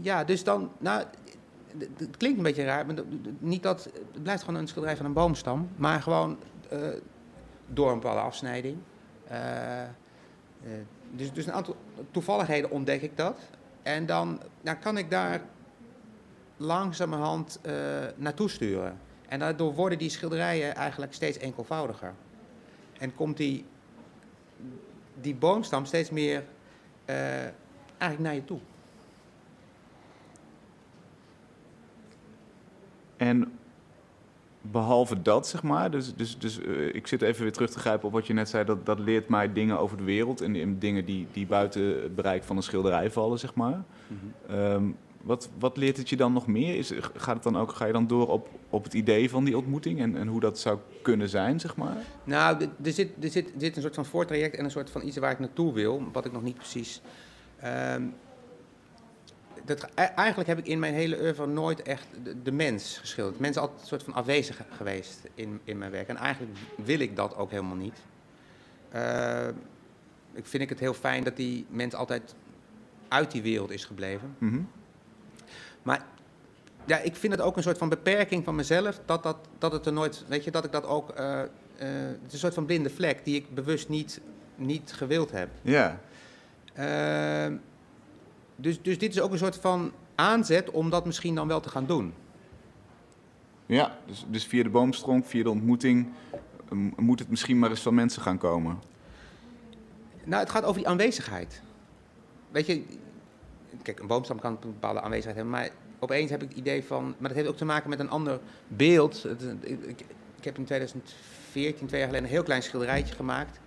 Ja, dus dan, nou, het klinkt een beetje raar, maar niet dat, het blijft gewoon een schilderij van een boomstam, maar gewoon eh, door een bepaalde afsnijding. Eh, dus, dus een aantal toevalligheden ontdek ik dat. En dan nou, kan ik daar langzamerhand eh naartoe sturen. En daardoor worden die schilderijen eigenlijk steeds enkelvoudiger. En komt die, die boomstam steeds meer eh, eigenlijk naar je toe. En behalve dat, zeg maar, dus, dus, dus eh, ik zit even weer terug te grijpen op wat je net zei, dat, dat leert mij dingen over de wereld en, en dingen die, die buiten het bereik van een schilderij vallen, zeg maar. Ehm, wat, wat leert het je dan nog meer? Is, gaat het dan ook, ga je dan door op, op het idee van die ontmoeting en, en hoe dat zou kunnen zijn, zeg maar? Nou, er zit, er, zit, er zit een soort van voortraject en een soort van iets waar ik naartoe wil, wat ik nog niet precies. ehm, dat, e- eigenlijk heb ik in mijn hele oeuvre nooit echt de, de mens geschilderd. Mens is altijd een soort van afwezig geweest in, in mijn werk. En eigenlijk wil ik dat ook helemaal niet. Eh, ik vind ik het heel fijn dat die mens altijd uit die wereld is gebleven. Mhm. Maar ja, ik vind het ook een soort van beperking van mezelf, dat, dat, dat het er nooit, weet je, dat ik dat ook, eh, eh, het is een soort van blinde vlek die ik bewust niet, niet gewild heb. Ja, Ehm, dus, dus dit is ook een soort van aanzet om dat misschien dan wel te gaan doen. ja dus, dus via de boomstronk, via de ontmoeting, moet het misschien maar eens van mensen gaan komen. Nou, het gaat over die aanwezigheid. Weet je, kijk, een boomstam kan een bepaalde aanwezigheid hebben, maar opeens heb ik het idee van, maar dat heeft ook te maken met een ander beeld. Ik, ik, heb in 2014, twee jaar geleden, een heel klein schilderijtje gemaakt.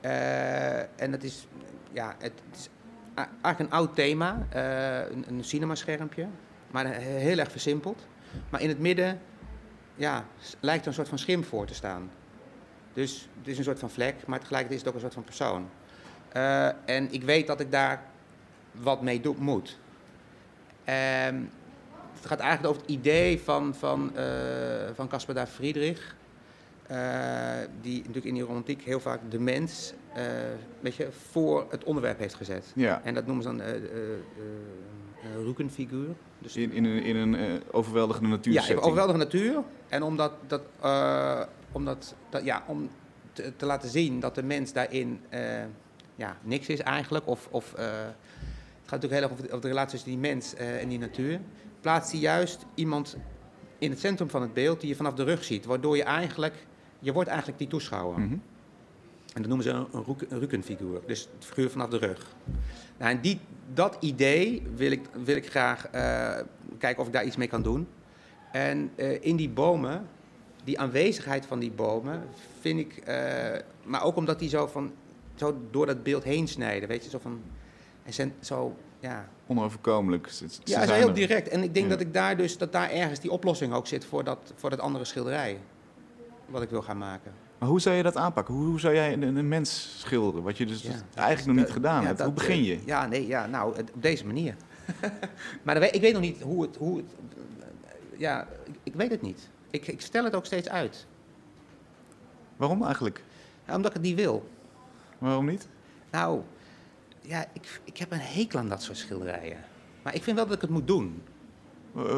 Eh, en dat is, ja, het, is eigenlijk een oud thema, uh, een, een cinemaschermpje, maar heel erg versimpeld. Maar in het midden ja, lijkt er een soort van schim voor te staan. Dus het is een soort van vlek, maar tegelijkertijd is het ook een soort van persoon. Uh, en ik weet dat ik daar wat mee moet. Um, het gaat eigenlijk over het idee van, van, uh, van Caspar da Friedrich. Uh, die natuurlijk in die romantiek heel vaak de mens uh, weet je, voor het onderwerp heeft gezet. Ja. En dat noemen ze dan een roekenfiguur. Dus in, in een, in een overweldigende natuur. Ja, overweldigende natuur. En omdat dat, omdat, dat, ja, om te, te, laten zien dat de mens daarin ja, niks is eigenlijk. Of, of gaat natuurlijk heel erg over de, over de relatie tussen die mens en die natuur plaatst hij juist iemand in het centrum van het beeld die je vanaf de rug ziet. Waardoor je eigenlijk, je wordt eigenlijk die toeschouwer. Mm -hmm. En dat noemen ze een, een Rukenfiguur, dus het figuur vanaf de rug. Nou, en die, dat idee wil ik, wil ik graag uh, kijken of ik daar iets mee kan doen. En uh, in die bomen, die aanwezigheid van die bomen, vind ik, uh, maar ook omdat die zo, van, zo door dat beeld heen snijden, weet je, zo van, en zijn zo ja. Onoverkomelijk. Ze, ze ja, is heel direct. En ik denk dat ik daar dus, dat daar ergens die oplossing ook zit voor dat, voor dat andere schilderij. Wat ik wil gaan maken. Maar hoe zou je dat aanpakken? Hoe, hoe zou jij een, een, mens schilderen? Wat je dus, ja, eigenlijk nog niet gedaan hebt. hoe begin je? Ja, nee, ja, nou, op deze manier. maar ik weet nog niet hoe het. Hoe het ja, ik, ik, weet het niet. Ik, ik stel het ook steeds uit. Waarom eigenlijk? Ja, omdat ik het niet wil. Waarom niet? Nou, ja, ik, ik heb een hekel aan dat soort schilderijen. Maar ik vind wel dat ik het moet doen.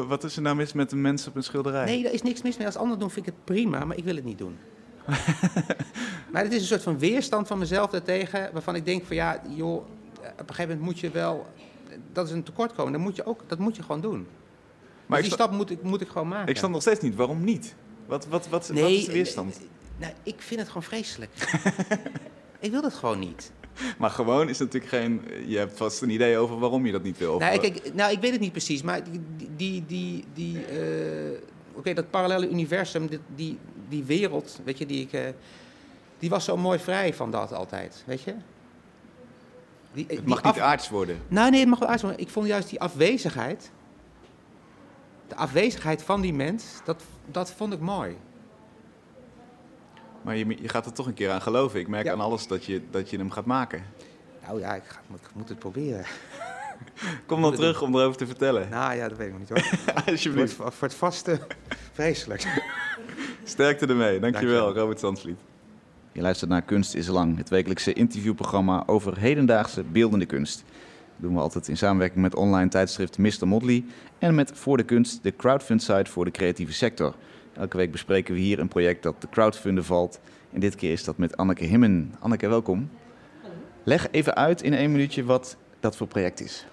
Wat is er nou mis met een mens op een schilderij? Nee, er is niks mis mee. Als anderen doen, vind ik het prima, maar ik wil het niet doen. maar het is een soort van weerstand van mezelf daartegen, waarvan ik denk van ja, joh, op een gegeven moment moet je wel, dat is een tekortkoming, dat moet je ook, dat moet je gewoon doen. Maar dus die stap moet ik, moet ik gewoon maken. Ik snap nog steeds niet, waarom niet? Wat, wat, wat, wat is de weerstand? Nou, ik vind het gewoon vreselijk. ik wil het gewoon niet. maar gewoon is natuurlijk geen. Je hebt vast een idee over waarom je dat niet wil. Nou, ik, nou, ik weet het niet precies, maar die. die, die, die uh, Oké, dat parallele universum, die, die, die wereld, weet je, die ik. Uh, die was zo mooi vrij van dat altijd, weet je? Die, het mag niet aards worden. Nou, nee, het mag wel aards worden. Ik vond juist die afwezigheid. De afwezigheid van die mens, dat, dat vond ik mooi. Maar je, je gaat er toch een keer aan geloven. Ik merk aan alles dat je, dat je hem gaat maken. Nou ja, ik, ga, ik moet het proberen. Kom dan terug om erover te vertellen. Nou ja, dat weet ik nog niet hoor. Alsjeblieft. Voor, voor, het vaste, vreselijk. Sterkte ermee. Dankjewel, Dankjewel. Robert Sansvliet. Je luistert naar Kunst is Lang, het wekelijkse interviewprogramma over hedendaagse beeldende kunst. Dat doen we altijd in samenwerking met online tijdschrift Mr. Modley en met Voor de Kunst, de crowdfund site voor de creatieve sector. Elke week bespreken we hier een project dat de crowdfunden valt. En dit keer is dat met Anneke Himmen. Anneke, welkom. Leg even uit in één minuutje wat dat voor project is.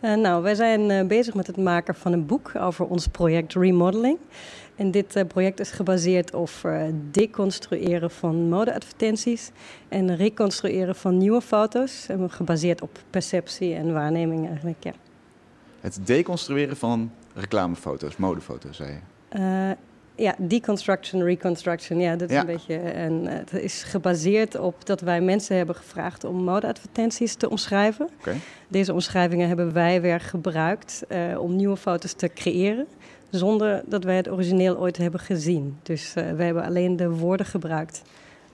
Uh, nou, wij zijn uh, bezig met het maken van een boek over ons project Remodeling. En dit uh, project is gebaseerd op deconstrueren van modeadvertenties en reconstrueren van nieuwe foto's. En gebaseerd op perceptie en waarneming eigenlijk, ja. Het deconstrueren van reclamefoto's, modefoto's, zei je? Ja, deconstruction, reconstruction. Ja, dat is een beetje. En eh, het is gebaseerd op dat wij mensen hebben gevraagd om modeadvertenties te omschrijven. Deze omschrijvingen hebben wij weer gebruikt uh, om nieuwe foto's te creëren. Zonder dat wij het origineel ooit hebben gezien. Dus uh, we hebben alleen de woorden gebruikt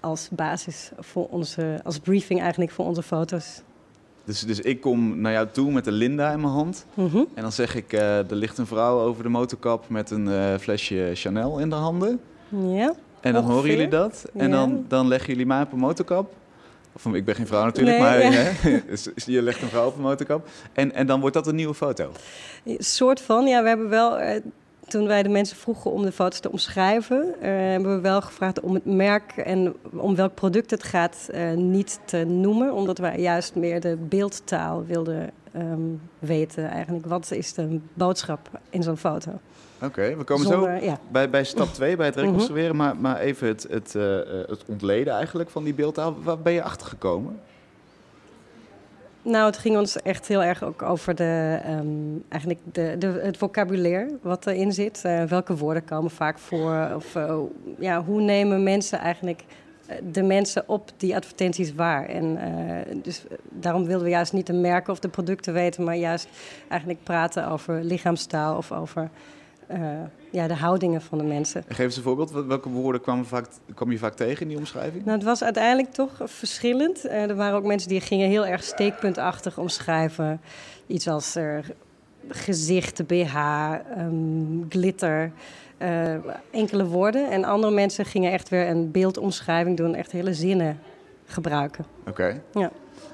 als basis voor onze, als briefing eigenlijk voor onze foto's. Dus, dus ik kom naar jou toe met een Linda in mijn hand. Mhm. En dan zeg ik, uh, er ligt een vrouw over de motorkap met een uh, flesje Chanel in de handen. Ja. En dan horen jullie dat. En dan, dan leggen jullie mij op een motorkap. Of ik ben geen vrouw natuurlijk, maar ja. hè, dus je legt een vrouw op een motorkap. En, en dan wordt dat een nieuwe foto. Een soort van, ja, we hebben wel toen wij de mensen vroegen om de foto's te omschrijven, uh, hebben we wel gevraagd om het merk en om welk product het gaat uh, niet te noemen. Omdat wij juist meer de beeldtaal wilden um, weten eigenlijk. Wat is de boodschap in zo'n foto? Oké, okay, we komen Zonder, zo ja. bij, bij stap 2, bij het mhm. reconstrueren. maar, maar even het, het, uh, het ontleden eigenlijk van die beeldtaal. Waar ben je achter gekomen? Nou, het ging ons echt heel erg ook over de, um, eigenlijk de, de, het vocabulaire wat erin zit. Uh, welke woorden komen vaak voor? Of uh, ja, hoe nemen mensen eigenlijk de mensen op die advertenties waar. En dus daarom wilden we juist niet de merken of de producten weten, maar juist eigenlijk praten over lichaamstaal of over ja, de houdingen van de mensen. geef eens een voorbeeld. Welke woorden kwam, vaak, kwam je vaak tegen in die omschrijving? Nou, het was uiteindelijk toch verschillend. er waren ook mensen die gingen heel erg steekpuntachtig omschrijven. Iets als uh, gezicht, BH, um, glitter. Enkele woorden. En andere mensen gingen echt weer een beeldomschrijving doen, echt hele zinnen gebruiken. Oké. Ja.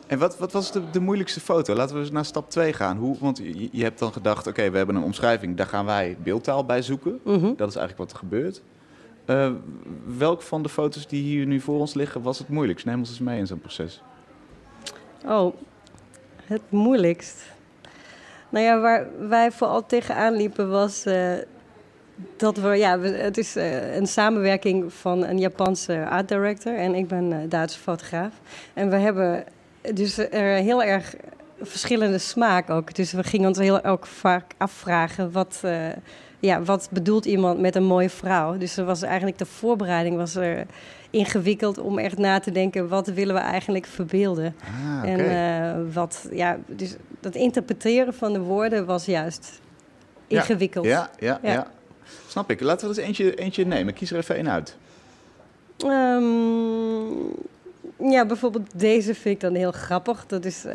En wat, wat was de, de moeilijkste foto? Laten we eens naar stap 2 gaan. Hoe, want je, je hebt dan gedacht, oké, we hebben een omschrijving, daar gaan wij beeldtaal bij zoeken. Mhm. Dat is eigenlijk wat er gebeurt. Uh, welk van de foto's die hier nu voor ons liggen was het moeilijkst? Neem ons eens mee in zo'n proces. Oh, het moeilijkst. Nou ja, waar wij vooral tegenaan liepen was uh, dat we, ja, het is uh, een samenwerking van een Japanse art director en ik ben Duitse fotograaf. En we hebben dus er heel erg verschillende smaak ook. Dus we gingen ons heel ook vaak afvragen wat, ja, wat bedoelt iemand met een mooie vrouw. Dus er was eigenlijk de voorbereiding was er ingewikkeld om echt na te denken wat willen we eigenlijk verbeelden. Ah, En uh, wat, ja, dus dat interpreteren van de woorden was juist ingewikkeld. Ja, ja, ja. ja. Snap ik. Laten we eens eentje, eentje nemen. Kies er even één uit. Um, ja, bijvoorbeeld deze vind ik dan heel grappig. Dat is, uh,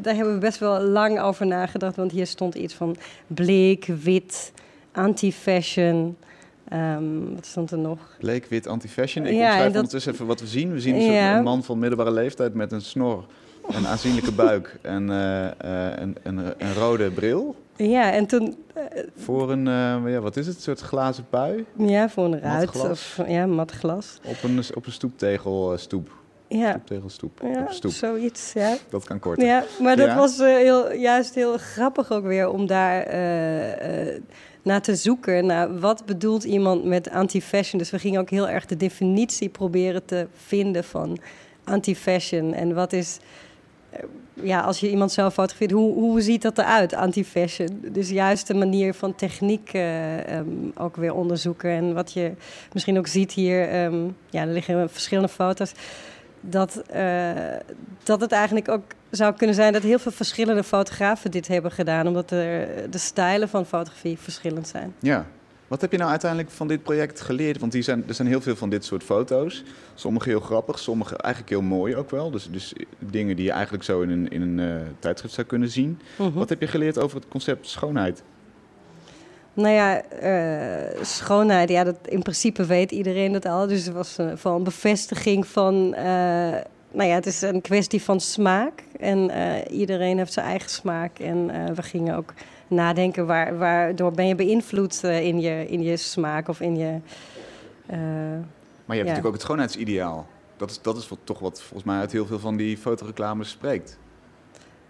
daar hebben we best wel lang over nagedacht. Want hier stond iets van bleek, wit, anti-fashion. Um, wat stond er nog? Bleek, wit, anti-fashion. Ik ja, omschrijf dat... ondertussen even wat we zien. We zien ja. een man van middelbare leeftijd met een snor, een aanzienlijke buik en uh, uh, een, een, een, rode bril. Ja, en toen... Uh, voor een, ja, wat is het, een soort glazen pui? Ja, voor een ruit. Of, ja, mat glas. Op een, op een stoep. Ja. Stoeptegelstoep. Ja, stoep. zoiets, ja. Dat kan kort. Ja, maar dat was heel, juist heel grappig ook weer om daar naar te zoeken. Naar wat bedoelt iemand met anti-fashion? Dus we gingen ook heel erg de definitie proberen te vinden van anti-fashion. En wat is, ja, als je iemand zelf fotografeert, hoe, hoe ziet dat eruit, anti-fashion? Dus juist de manier van techniek uh, um, ook weer onderzoeken. En wat je misschien ook ziet hier, um, ja, er liggen verschillende foto's dat, uh, dat het eigenlijk ook zou kunnen zijn dat heel veel verschillende fotografen dit hebben gedaan, omdat er, de stijlen van fotografie verschillend zijn. Ja. Wat heb je nou uiteindelijk van dit project geleerd? Want die zijn, er zijn heel veel van dit soort foto's. Sommige heel grappig, sommige eigenlijk heel mooi ook wel. Dus, dus dingen die je eigenlijk zo in een, in een uh, tijdschrift zou kunnen zien. -huh. Wat heb je geleerd over het concept schoonheid? Nou ja, uh, schoonheid, ja, dat, in principe weet iedereen dat al. Dus het was van een bevestiging van... Uh, nou ja, het is een kwestie van smaak. En iedereen heeft zijn eigen smaak. En we gingen ook nadenken waar, waardoor ben je beïnvloed in, je, in je smaak of in je... maar je hebt ja. natuurlijk ook het schoonheidsideaal. Dat is, dat is wat, toch wat volgens mij uit heel veel van die fotoreclames spreekt.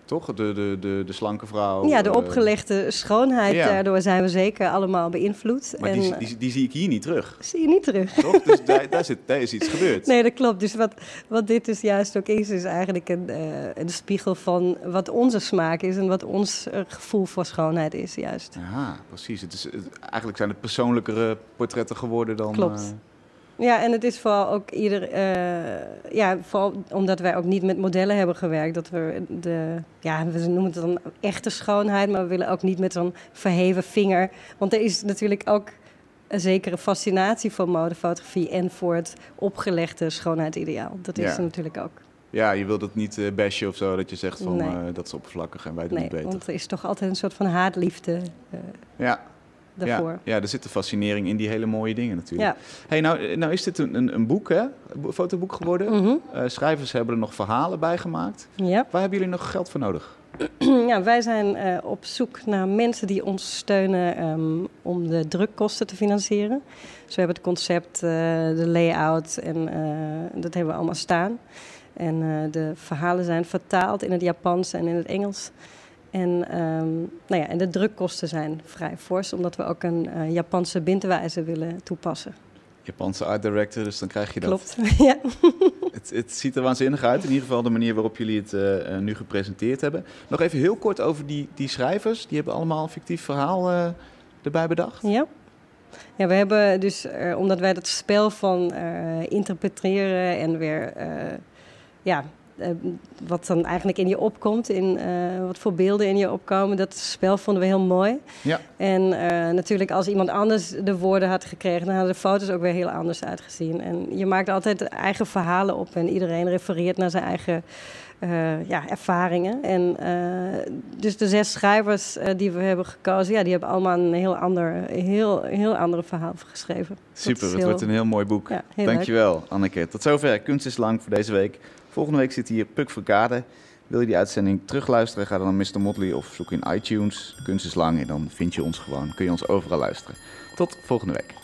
Toch? De, de, de, de slanke vrouw. Ja, de opgelegde schoonheid. Ja. Daardoor zijn we zeker allemaal beïnvloed. Maar en, die, die, die, zie ik hier niet terug. Zie je niet terug. Toch? Dus daar, daar, zit, daar is iets gebeurd. Nee, dat klopt. Dus wat, wat dit dus juist ook is, is eigenlijk een, uh, een spiegel van wat onze smaak is en wat ons gevoel voor schoonheid is, juist. Ja, precies. Het is, het, eigenlijk zijn het persoonlijkere portretten geworden dan. Klopt. Uh, ja, en het is vooral ook ieder. Uh, ja, vooral omdat wij ook niet met modellen hebben gewerkt. Dat we de. Ja, we noemen het dan echte schoonheid, maar we willen ook niet met zo'n verheven vinger. Want er is natuurlijk ook een zekere fascinatie voor modefotografie en voor het opgelegde schoonheidsideaal. Dat is ja. natuurlijk ook. Ja, je wilt het niet uh, bashen of zo, dat je zegt van Nee. uh, dat is oppervlakkig en wij doen Nee, het beter. want er is toch altijd een soort van haatliefde Ja, daarvoor. ja, ja, er zit een fascinering in die hele mooie dingen natuurlijk. Ja. Hey, nou, nou is dit een, een, een boek, hè? Een bo- fotoboek geworden. Mhm. Eh, schrijvers hebben er nog verhalen bij gemaakt. Ja. Waar hebben jullie nog geld voor nodig? ja, wij zijn eh, op zoek naar mensen die ons steunen ehm, om de drukkosten te financieren. Dus we hebben het concept, eh, de layout en eh, dat hebben we allemaal staan. En eh, de verhalen zijn vertaald in het Japans en in het Engels. En, ehm, nou ja, en de drukkosten zijn vrij fors, omdat we ook een eh, Japanse bindwijze willen toepassen. Japanse art director, dus dan krijg je dat. Klopt, ja. Het, het ziet er waanzinnig uit, in ieder geval de manier waarop jullie het eh, eh, nu gepresenteerd hebben. Nog even heel kort over die, die schrijvers. Die hebben allemaal een fictief verhaal erbij bedacht. ja. Ja, we hebben dus, omdat wij dat spel van interpreteren en weer ja, wat dan eigenlijk in je opkomt, in, uh, wat voor beelden in je opkomen. Dat spel vonden we heel mooi. Ja. En uh, natuurlijk als iemand anders de woorden had gekregen, dan hadden de foto's ook weer heel anders uitgezien. En je maakt altijd eigen verhalen op en iedereen refereert naar zijn eigen ja, ervaringen. En dus de zes schrijvers die we hebben gekozen, ja, die hebben allemaal een heel ander, heel, heel andere verhaal geschreven. Super, het wordt een heel mooi boek. Ja, Dankjewel, leuk. Anneke. Tot zover Kunst is Lang voor deze week. Volgende week zit hier Puk Verkade. Wil je die uitzending terugluisteren? Ga dan naar Mr. Motley of zoek in iTunes. Kunst is lang en dan vind je ons gewoon. Kun je ons overal luisteren. Tot volgende week.